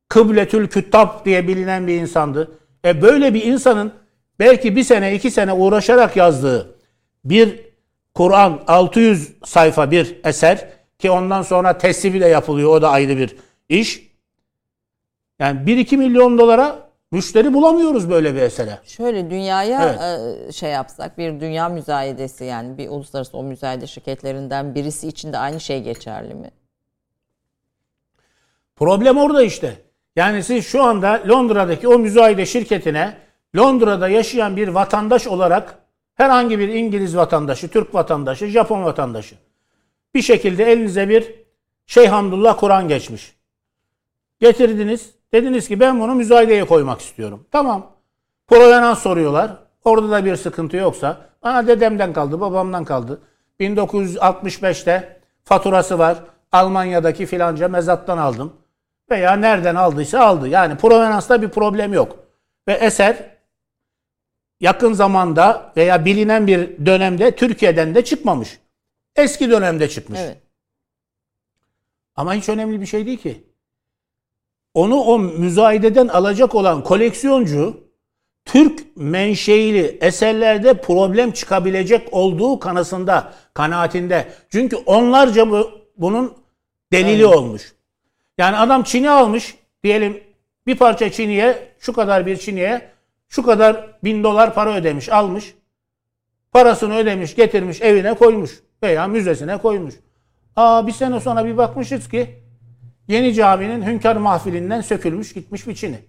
Kıbletül Küttab diye bilinen bir insandı. E böyle bir insanın belki bir sene iki sene uğraşarak yazdığı bir Kur'an 600 sayfa bir eser ki ondan sonra teslifi de yapılıyor. O da ayrı bir iş. Yani 1-2 milyon dolara müşteri bulamıyoruz böyle bir esere. Şöyle dünyaya evet. E, şey yapsak bir dünya müzayedesi yani bir uluslararası o müzayede şirketlerinden birisi için de aynı şey geçerli mi? Problem orada işte. Yani siz şu anda Londra'daki o müzayede şirketine Londra'da yaşayan bir vatandaş olarak herhangi bir İngiliz vatandaşı, Türk vatandaşı, Japon vatandaşı bir şekilde elinize bir Şeyh Hamdullah Kur'an geçmiş. Getirdiniz. Dediniz ki ben bunu müzayedeye koymak istiyorum. Tamam. Provenans soruyorlar. Orada da bir sıkıntı yoksa bana dedemden kaldı, babamdan kaldı. 1965'te faturası var. Almanya'daki filanca mezattan aldım. Veya nereden aldıysa aldı. Yani provenansta bir problem yok. Ve eser yakın zamanda veya bilinen bir dönemde Türkiye'den de çıkmamış. Eski dönemde çıkmış. Evet. Ama hiç önemli bir şey değil ki. Onu o müzayededen alacak olan koleksiyoncu Türk menşeili eserlerde problem çıkabilecek olduğu kanısında, kanaatinde. Çünkü onlarca bu, bunun delili evet. olmuş. Yani adam Çin'i almış, diyelim bir parça Çin'iye, şu kadar bir Çin'iye şu kadar bin dolar para ödemiş, almış. Parasını ödemiş, getirmiş, evine koymuş veya müzesine koymuş. Aa bir sene sonra bir bakmışız ki Yeni Cami'nin hünkâr mahfilinden sökülmüş gitmiş bir Çin'i.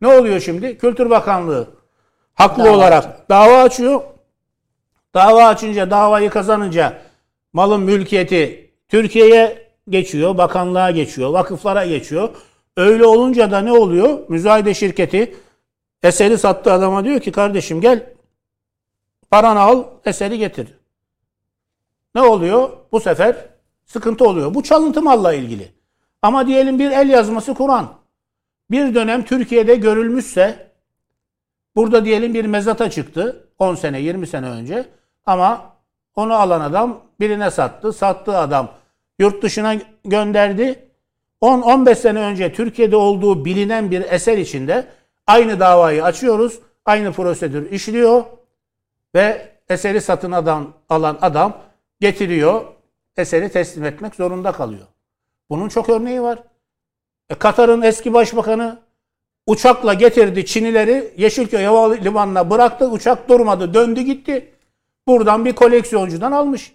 Ne oluyor şimdi? Kültür Bakanlığı haklı dava olarak açıyor. dava açıyor. Dava açınca, davayı kazanınca malın mülkiyeti Türkiye'ye geçiyor, bakanlığa geçiyor, vakıflara geçiyor. Öyle olunca da ne oluyor? Müzayede şirketi eseri sattı adama diyor ki kardeşim gel paranı al, eseri getir. Ne oluyor? Bu sefer sıkıntı oluyor. Bu çalıntı malla ilgili. Ama diyelim bir el yazması Kur'an. Bir dönem Türkiye'de görülmüşse burada diyelim bir mezata çıktı 10 sene 20 sene önce ama onu alan adam birine sattı. Sattığı adam yurt dışına gönderdi. 10-15 sene önce Türkiye'de olduğu bilinen bir eser içinde aynı davayı açıyoruz. Aynı prosedür işliyor ve eseri satın alan adam getiriyor. Eseri teslim etmek zorunda kalıyor. Bunun çok örneği var. E, Katar'ın eski başbakanı uçakla getirdi Çinileri Yeşilköy Havalimanı'na bıraktı. Uçak durmadı. Döndü gitti. Buradan bir koleksiyoncudan almış.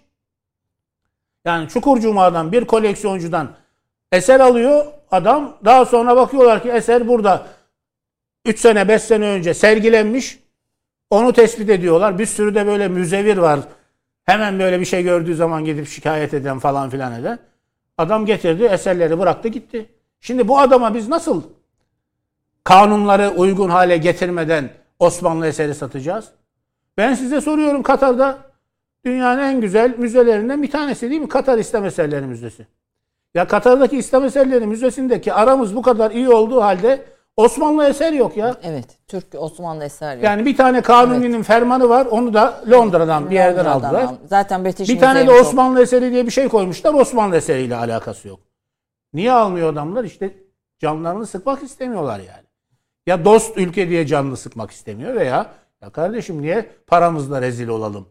Yani Çukur Cuma'dan bir koleksiyoncudan eser alıyor adam. Daha sonra bakıyorlar ki eser burada 3 sene 5 sene önce sergilenmiş. Onu tespit ediyorlar. Bir sürü de böyle müzevir var. Hemen böyle bir şey gördüğü zaman gidip şikayet eden falan filan eden. Adam getirdi, eserleri bıraktı gitti. Şimdi bu adama biz nasıl kanunları uygun hale getirmeden Osmanlı eseri satacağız? Ben size soruyorum Katar'da dünyanın en güzel müzelerinden bir tanesi değil mi? Katar İslam Eserleri Müzesi. Ya Katar'daki İslam Eserleri Müzesi'ndeki aramız bu kadar iyi olduğu halde Osmanlı eser yok ya. Evet. Türk Osmanlı eser yok. Yani bir tane kanuninin fermanı var. Onu da Londra'dan bir yerden Londra'dan aldılar. al- Zaten British Bir tane de Museum çok- Osmanlı eseri diye bir şey koymuşlar. Osmanlı eseriyle alakası yok. Niye almıyor adamlar? İşte canlarını sıkmak istemiyorlar yani. Ya dost ülke diye canını sıkmak istemiyor veya ya kardeşim niye paramızla rezil olalım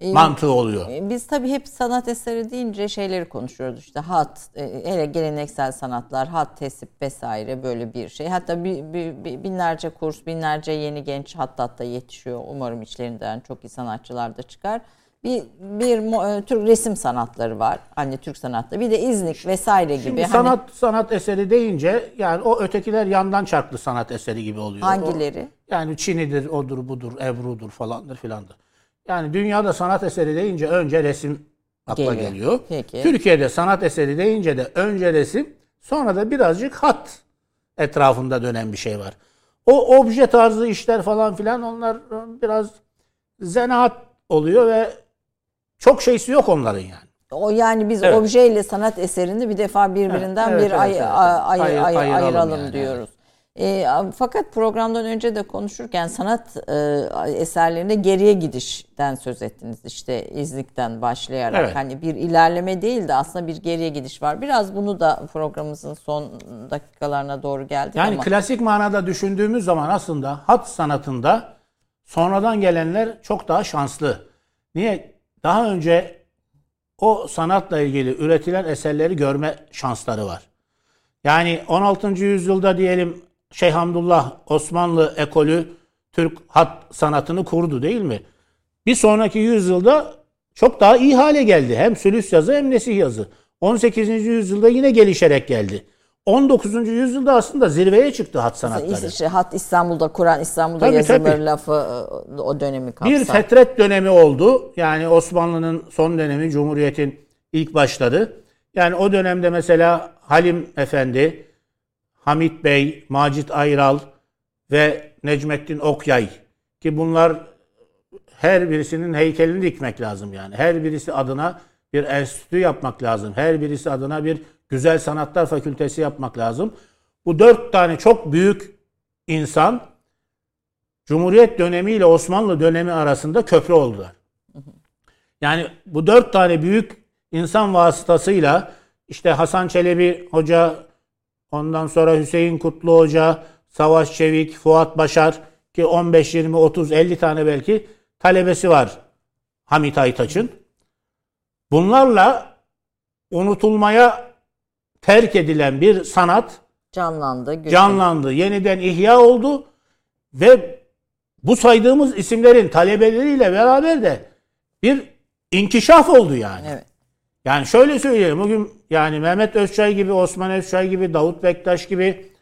Ee, mantığı oluyor. E, Biz tabii hep sanat eseri deyince şeyleri konuşuyoruz işte hat, e, hele geleneksel sanatlar, hat, tesip vesaire böyle bir şey. Hatta bir, bir- bir- binlerce kurs, binlerce yeni genç hatta yetişiyor. Umarım içlerinden çok iyi sanatçılar da çıkar. Bir, bir e, Türk resim sanatları var. Hani Türk sanatları. Bir de İznik vesaire gibi. Şimdi Hani sanat sanat eseri deyince yani o ötekiler yandan çarklı sanat eseri gibi oluyor. O- hangileri? Yani Çini'dir, odur, budur, Ebru'dur falandır filandır. Yani dünyada sanat eseri deyince önce resim akla Geliyor. geliyor. Peki. Türkiye'de sanat eseri deyince de önce resim, sonra da birazcık hat etrafında dönen bir şey var. O obje tarzı işler falan filan onlar biraz zanaat oluyor ve çok şeysi yok onların yani. O yani biz Evet. objeyle sanat eserini bir defa birbirinden Evet, bir evet, ay, evet, ay- ay- ay- ayıralım ayıralım yani, diyoruz. E, fakat programdan önce de konuşurken sanat e, eserlerinde geriye gidişten söz ettiniz. İşte İznik'ten başlayarak Evet. hani bir ilerleme değil de aslında bir geriye gidiş var. Biraz bunu da programımızın son dakikalarına doğru geldik Yani ama klasik manada düşündüğümüz zaman aslında hat sanatında sonradan gelenler çok daha şanslı. Niye? Daha önce o sanatla ilgili üretilen eserleri görme şansları var. Yani 16. yüzyılda diyelim Şeyh Hamdullah Osmanlı ekolü Türk hat sanatını kurdu değil mi? Bir sonraki yüzyılda çok daha iyi hale geldi. Hem sülüs yazı hem nesih yazı. 18. yüzyılda yine gelişerek geldi. 19. yüzyılda aslında zirveye çıktı hat sanatları. işte hat İstanbul'da Kur'an İstanbul'da Tabii, yazılır tabii. lafı e, o dönemi kapsar. Bir fetret dönemi oldu. Yani Osmanlı'nın son dönemi, Cumhuriyet'in ilk başları. Yani o dönemde mesela Halim Efendi, Hamit Bey, Macit Ayral ve Necmettin Okyay ki bunlar her birisinin heykelini dikmek lazım yani. Her birisi adına bir enstitü yapmak lazım. Her birisi adına bir güzel sanatlar fakültesi yapmak lazım. Bu dört tane çok büyük insan Cumhuriyet dönemi ile Osmanlı dönemi arasında köprü oldular. Yani bu dört tane büyük insan vasıtasıyla işte Hasan Çelebi Hoca, ondan sonra Hüseyin Kutlu Hoca, Savaş Çevik, Fuat Başar ki 15, 20, 30, 50 tane belki talebesi var Hamit Aytaç'ın. Bunlarla unutulmaya terk edilen bir sanat canlandı. güçlü. canlandı, yeniden ihya oldu ve bu saydığımız isimlerin talebeleriyle beraber de bir inkişaf oldu yani. Evet. Yani şöyle söyleyeyim bugün yani Mehmet Özçay gibi, Osman Özçay gibi, Davut Bektaş gibi,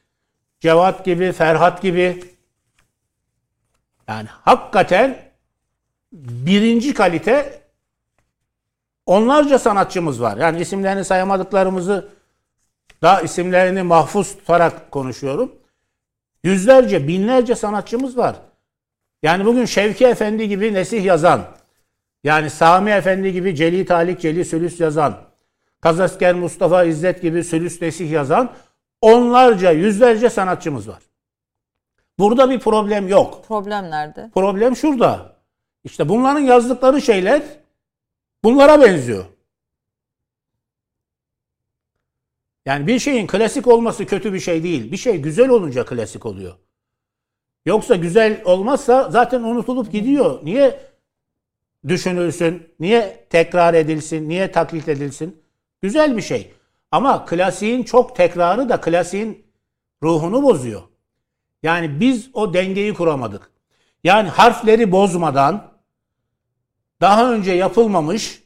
Cevat gibi, Ferhat gibi yani hakikaten birinci kalite onlarca sanatçımız var. Yani isimlerini sayamadıklarımızı da isimlerini mahfuz tutarak konuşuyorum. Yüzlerce, binlerce sanatçımız var. Yani bugün Şevki Efendi gibi nesih yazan, yani Sami Efendi gibi Celi Talik Celi Sülüs yazan, Kazasker Mustafa İzzet gibi Sülüs Nesih yazan onlarca, yüzlerce sanatçımız var. Burada bir problem yok. Problem nerede? Problem şurada. İşte bunların yazdıkları şeyler bunlara benziyor. Yani bir şeyin klasik olması kötü bir şey değil. Bir şey güzel olunca klasik oluyor. Yoksa güzel olmazsa zaten unutulup gidiyor. Niye düşünülsün? Niye tekrar edilsin? Niye taklit edilsin? Güzel bir şey. Ama klasiğin çok tekrarı da klasiğin ruhunu bozuyor. Yani biz o dengeyi kuramadık. Yani harfleri bozmadan daha önce yapılmamış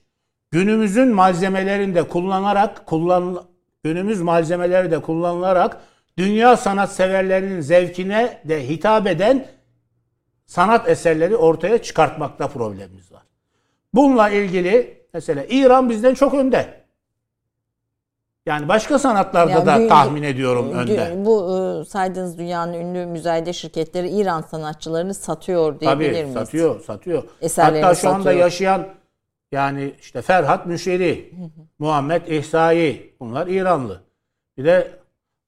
günümüzün malzemelerinde kullanarak kullan günümüz malzemeleri de kullanılarak dünya sanatseverlerinin zevkine de hitap eden sanat eserleri ortaya çıkartmakta problemimiz var. Bununla ilgili mesela İran bizden çok önde. Yani başka sanatlarda Yani da dü- tahmin ediyorum dü- önde. Bu e, saydığınız dünyanın ünlü müzayede şirketleri İran sanatçılarını satıyor diyebilir Tabii miyiz? satıyor, satıyor. Eserlerini Hatta şu anda satıyor. yaşayan yani işte Ferhat Müşeri, Muhammed İhsai bunlar İranlı. Bir de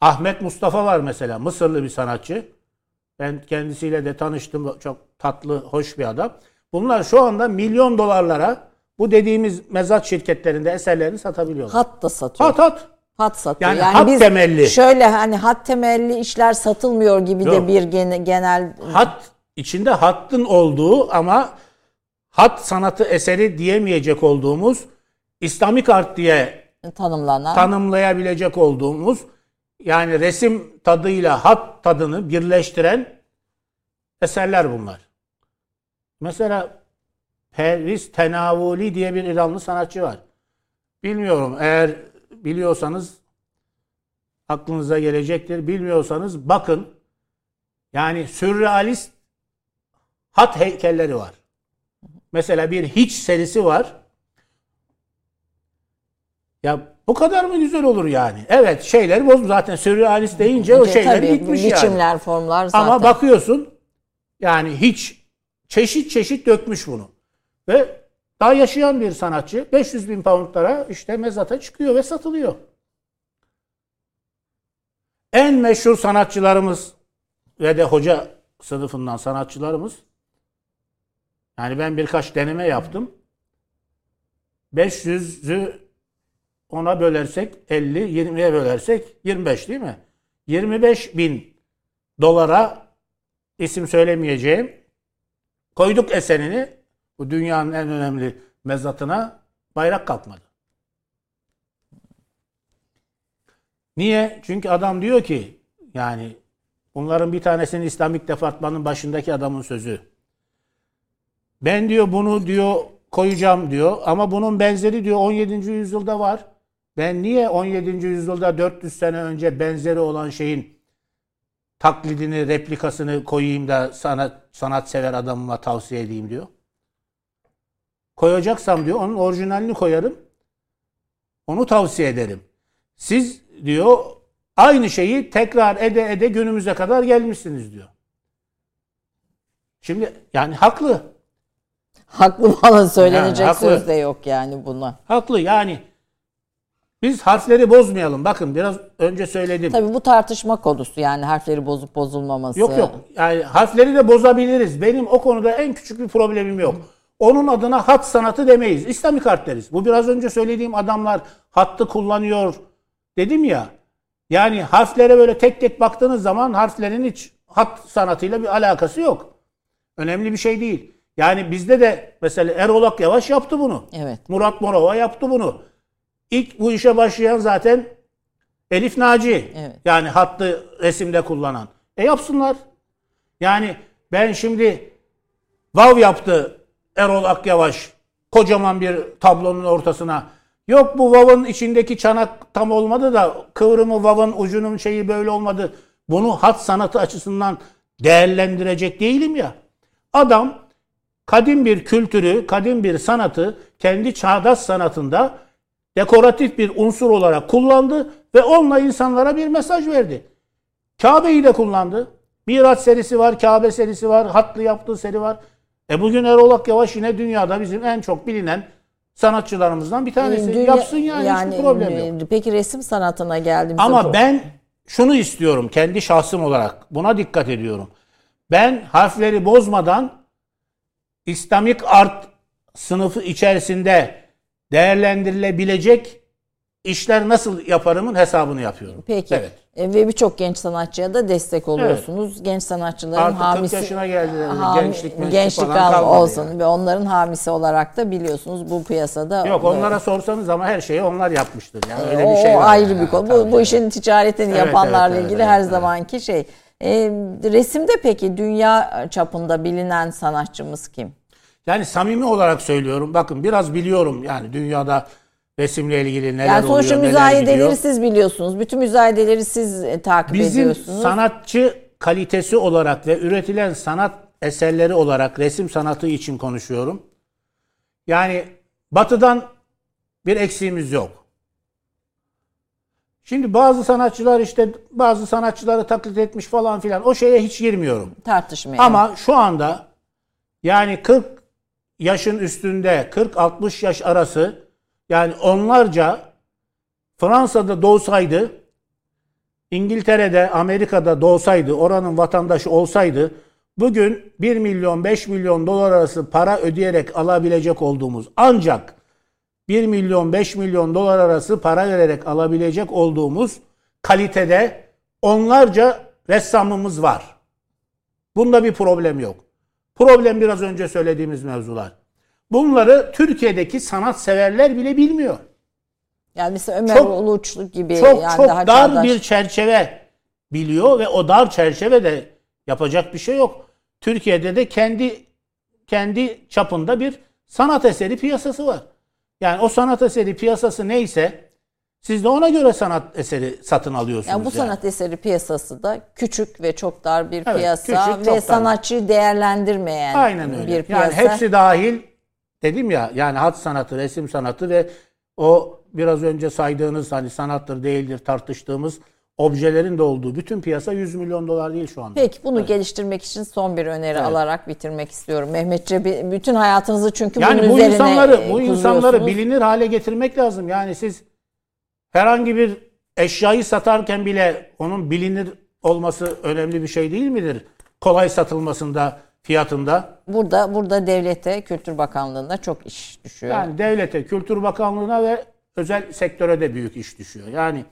Ahmet Mustafa var mesela Mısırlı bir sanatçı. Ben kendisiyle de tanıştım. Çok tatlı, hoş bir adam. Bunlar şu anda milyon dolarlara bu dediğimiz mezat şirketlerinde eserlerini satabiliyorlar. Hat da satıyor. Hat hat. Hat satıyor. Yani hat temelli. Şöyle hani hat temelli işler satılmıyor gibi de Yok. bir gene- genel Hat içinde hattın olduğu ama hat sanatı eseri diyemeyecek olduğumuz İslamik art diye tanımlanan. tanımlayabilecek olduğumuz yani resim tadıyla hat tadını birleştiren eserler bunlar. Mesela Pervis Tenavuli diye bir İranlı sanatçı var. Bilmiyorum eğer biliyorsanız aklınıza gelecektir. Bilmiyorsanız bakın yani sürrealist hat heykelleri var. Mesela bir hiç serisi var. Ya bu kadar mı güzel olur yani? Evet şeyleri boz zaten sürrealist deyince o şeyler Tabii, gitmiş yani. biçimler, formlar zaten. Ama bakıyorsun yani hiç çeşit çeşit dökmüş bunu. Ve daha yaşayan bir sanatçı 500 bin poundlara işte mezata çıkıyor ve satılıyor. En meşhur sanatçılarımız ve de hoca sınıfından sanatçılarımız yani ben birkaç deneme yaptım. 500'ü ona bölersek 50, 20'ye bölersek 25 değil mi? 25 bin dolara isim söylemeyeceğim koyduk eserini bu dünyanın en önemli mezatına bayrak kalkmadı. Niye? Çünkü adam diyor ki yani bunların bir tanesinin İslamik departmanın başındaki adamın sözü. Ben diyor bunu diyor koyacağım diyor ama bunun benzeri diyor 17. yüzyılda var. Ben niye 17. yüzyılda 400 sene önce benzeri olan şeyin taklidini, replikasını koyayım da sanat sanatsever adamıma tavsiye edeyim diyor. Koyacaksam diyor onun orijinalini koyarım. Onu tavsiye ederim. Siz diyor aynı şeyi tekrar ede ede günümüze kadar gelmişsiniz diyor. Şimdi yani haklı. Haklı falan söylenecek Yani haklı. söz de yok yani buna. Haklı yani. Biz harfleri bozmayalım. Bakın biraz önce söyledim. Tabii bu tartışma konusu yani harfleri bozup bozulmaması. Yok yok. Yani harfleri de bozabiliriz. Benim o konuda en küçük bir problemim yok. Onun adına hat sanatı demeyiz. İslamik art deriz. Bu biraz önce söylediğim adamlar hattı kullanıyor dedim ya. Yani harflere böyle tek tek baktığınız zaman harflerin hiç hat sanatıyla bir alakası yok. Önemli bir şey değil. Yani bizde de mesela Erol Akyavaş yaptı bunu. Evet. Murat Morova yaptı bunu. İlk bu işe başlayan zaten Elif Naci. Evet. Yani hattı resimde kullanan. E yapsınlar. Yani ben şimdi Vav yaptı Erol Akyavaş kocaman bir tablonun ortasına. Yok bu Vav'ın içindeki çanak tam olmadı da kıvrımı Vav'ın ucunun şeyi böyle olmadı. Bunu hat sanatı açısından değerlendirecek değilim ya. Adam kadim bir kültürü, kadim bir sanatı kendi çağdaş sanatında dekoratif bir unsur olarak kullandı ve onunla insanlara bir mesaj verdi. Kabe'yi de kullandı. Miraç serisi var, Kabe serisi var, hatlı yaptığı seri var. E bugün Erol Akyavaş yine dünyada bizim en çok bilinen sanatçılarımızdan bir tanesi. Dünya- Yapsın yani, hiçbir problem yok. e, Peki resim sanatına geldiğimizde Ama bu- ben şunu istiyorum kendi şahsım olarak. Buna dikkat ediyorum. Ben harfleri bozmadan İslamik art sınıfı içerisinde değerlendirilebilecek işler nasıl yaparımın hesabını yapıyorum. Peki. Evet. E, ve birçok genç sanatçıya da destek oluyorsunuz. Genç sanatçıların Artık 40 hamisi yaşına geldiler. hami- Gençlik, gençlik falan olsun yani. ve onların hamisi olarak da biliyorsunuz bu piyasada Yok e, onlara sorsanız ama her şeyi onlar yapmıştır. Yani öyle o, bir şey o ayrı bir konu. Bu, bu işin ticaretini Evet, yapanlarla evet, ilgili evet, her evet. zamanki şey. E, resimde peki dünya çapında bilinen sanatçımız kim? Yani samimi olarak söylüyorum. Bakın biraz biliyorum yani dünyada resimle ilgili neler Yani oluyor, neler gidiyor. müzayedeleri siz biliyorsunuz. Bütün müzayedeleri siz e, takip Bizim ediyorsunuz. sanatçı kalitesi olarak ve üretilen sanat eserleri olarak resim sanatı için konuşuyorum. Yani batıdan bir eksiğimiz yok. Şimdi bazı sanatçılar işte bazı sanatçıları taklit etmiş falan filan o şeye hiç girmiyorum. Tartışmayalım. Ama şu anda yani 40 yaşın üstünde 40-60 yaş arası yani onlarca Fransa'da doğsaydı İngiltere'de, Amerika'da doğsaydı, oranın vatandaşı olsaydı bugün 1 milyon 5 milyon dolar arası para ödeyerek alabilecek olduğumuz ancak 1 milyon 5 milyon dolar arası para vererek alabilecek olduğumuz kalitede onlarca ressamımız var. Bunda bir problem yok. Problem biraz önce söylediğimiz mevzular. Bunları Türkiye'deki sanat severler bile bilmiyor. Yani mesela Ömer Çok- Uluçlu gibi Çok yani çok daha dar çağdaş. bir çerçeve biliyor ve o dar çerçevede yapacak bir şey yok. Türkiye'de de kendi kendi çapında bir sanat eseri piyasası var. Yani o sanat eseri piyasası neyse siz de ona göre sanat eseri satın alıyorsunuz. Yani bu yani. sanat eseri piyasası da küçük ve çok dar bir Evet, piyasa küçük, ve çok dar. sanatçıyı değerlendirmeyen Aynen öyle. bir piyasa. Yani hepsi dahil dedim ya yani hat sanatı, resim sanatı ve o biraz önce saydığınız hani sanattır değildir tartıştığımız objelerin de olduğu bütün piyasa 100 milyon dolar değil şu anda. Peki bunu geliştirmek için son bir öneri alarak bitirmek istiyorum. Mehmet Cebi bütün hayatınızı çünkü bunun Yani bu üzerine insanları bu insanları bilinir hale getirmek lazım. Yani siz herhangi bir eşyayı satarken bile onun bilinir olması önemli bir şey değil midir? Kolay satılmasında, fiyatında. Burada burada devlete, Kültür Bakanlığı'na çok iş düşüyor. Yani devlete, Kültür Bakanlığı'na ve özel sektöre de büyük iş düşüyor. Yani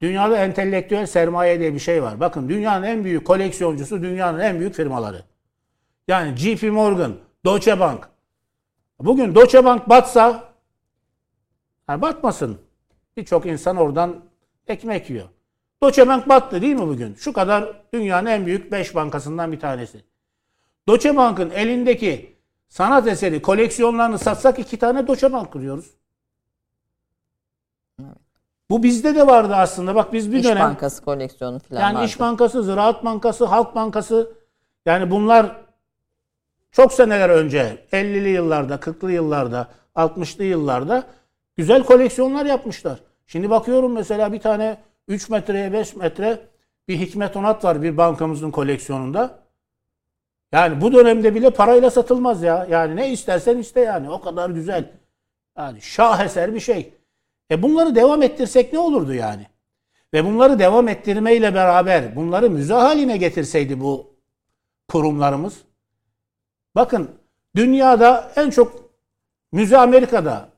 dünyada entelektüel sermaye diye bir şey var. Bakın dünyanın en büyük koleksiyoncusu dünyanın en büyük firmaları. Yani JP Morgan, Deutsche Bank. Bugün Deutsche Bank batsa, ha batmasın. Birçok insan oradan ekmek yiyor. Deutsche Bank battı değil mi bugün? Şu kadar dünyanın en büyük 5 bankasından bir tanesi. Deutsche Bank'ın elindeki sanat eseri koleksiyonlarını satsak iki tane Deutsche Bank kuruyoruz. Bu bizde de vardı aslında. Bak biz bir İş dönem Bankası koleksiyonu falan yani vardı. İş Bankası, Ziraat Bankası, Halk Bankası yani bunlar çok seneler önce 50'li yıllarda, 40'lı yıllarda, 60'lı yıllarda güzel koleksiyonlar yapmışlar. Şimdi bakıyorum mesela bir tane 3 metreye 5 metre bir Hikmet Onat var bir bankamızın koleksiyonunda. Yani bu dönemde bile parayla satılmaz ya. Yani ne istersen iste yani. O kadar güzel. Yani şaheser bir şey. E bunları devam ettirsek ne olurdu yani? Ve bunları devam ettirmeyle beraber bunları müze haline getirseydi bu kurumlarımız. Bakın dünyada en çok müze Amerika'da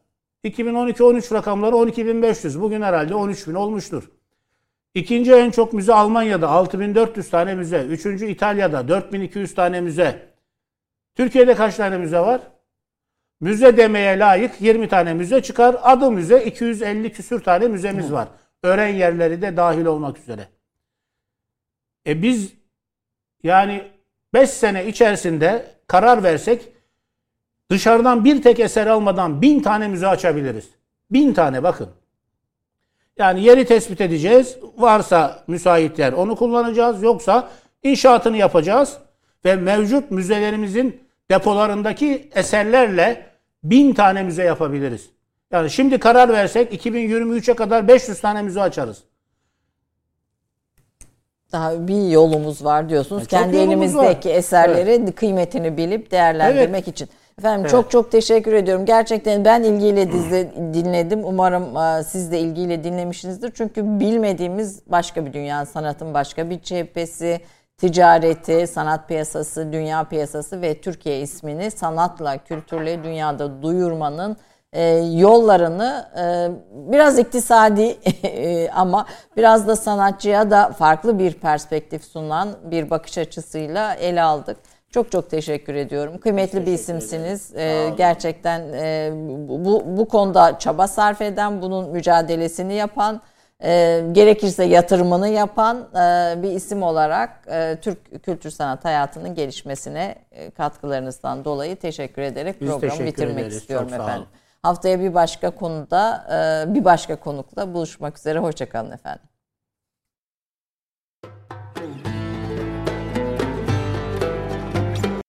2012-13 rakamları 12.500. Bugün herhalde 13.000 olmuştur. İkinci en çok müze Almanya'da 6400 tane müze. Üçüncü İtalya'da 4200 tane müze. Türkiye'de kaç tane müze var? Müze demeye layık 20 tane müze çıkar. Adı müze 250 küsür tane müzemiz var. Öğren yerleri de dahil olmak üzere. E biz yani 5 sene içerisinde karar versek dışarıdan bir tek eser almadan bin tane müze açabiliriz. Bin tane bakın. Yani yeri tespit edeceğiz. Varsa müsait yer onu kullanacağız. Yoksa inşaatını yapacağız. Ve mevcut müzelerimizin depolarındaki eserlerle bin tane müze yapabiliriz. Yani şimdi karar versek 2023'e kadar 500 tane müze açarız. Daha bir yolumuz var diyorsunuz. E, çok Kendi elimizdeki var. eserleri kıymetini bilip değerlendirmek için. Efendim çok çok teşekkür ediyorum. Gerçekten ben ilgiyle (clears throat) dizle, dinledim. Umarım e, siz de ilgiyle dinlemişsinizdir. Çünkü bilmediğimiz başka bir dünya, sanatın başka bir cephesi, ticareti, sanat piyasası, dünya piyasası ve Türkiye ismini sanatla, kültürle dünyada duyurmanın e, yollarını e, biraz iktisadi (laughs) e, ama biraz da sanatçıya da farklı bir perspektif sunan bir bakış açısıyla ele aldık. Çok çok teşekkür ediyorum. Kıymetli bir isimsiniz. E, gerçekten e, bu, bu konuda çaba sarf eden, bunun mücadelesini yapan, e, gerekirse yatırımını yapan e, bir isim olarak e, Türk kültür sanat hayatının gelişmesine e, katkılarınızdan dolayı teşekkür ederek Biz programı teşekkür bitirmek ederiz. istiyorum Çok efendim. Haftaya bir başka konuda, e, bir başka konukla buluşmak üzere. Hoşçakalın efendim.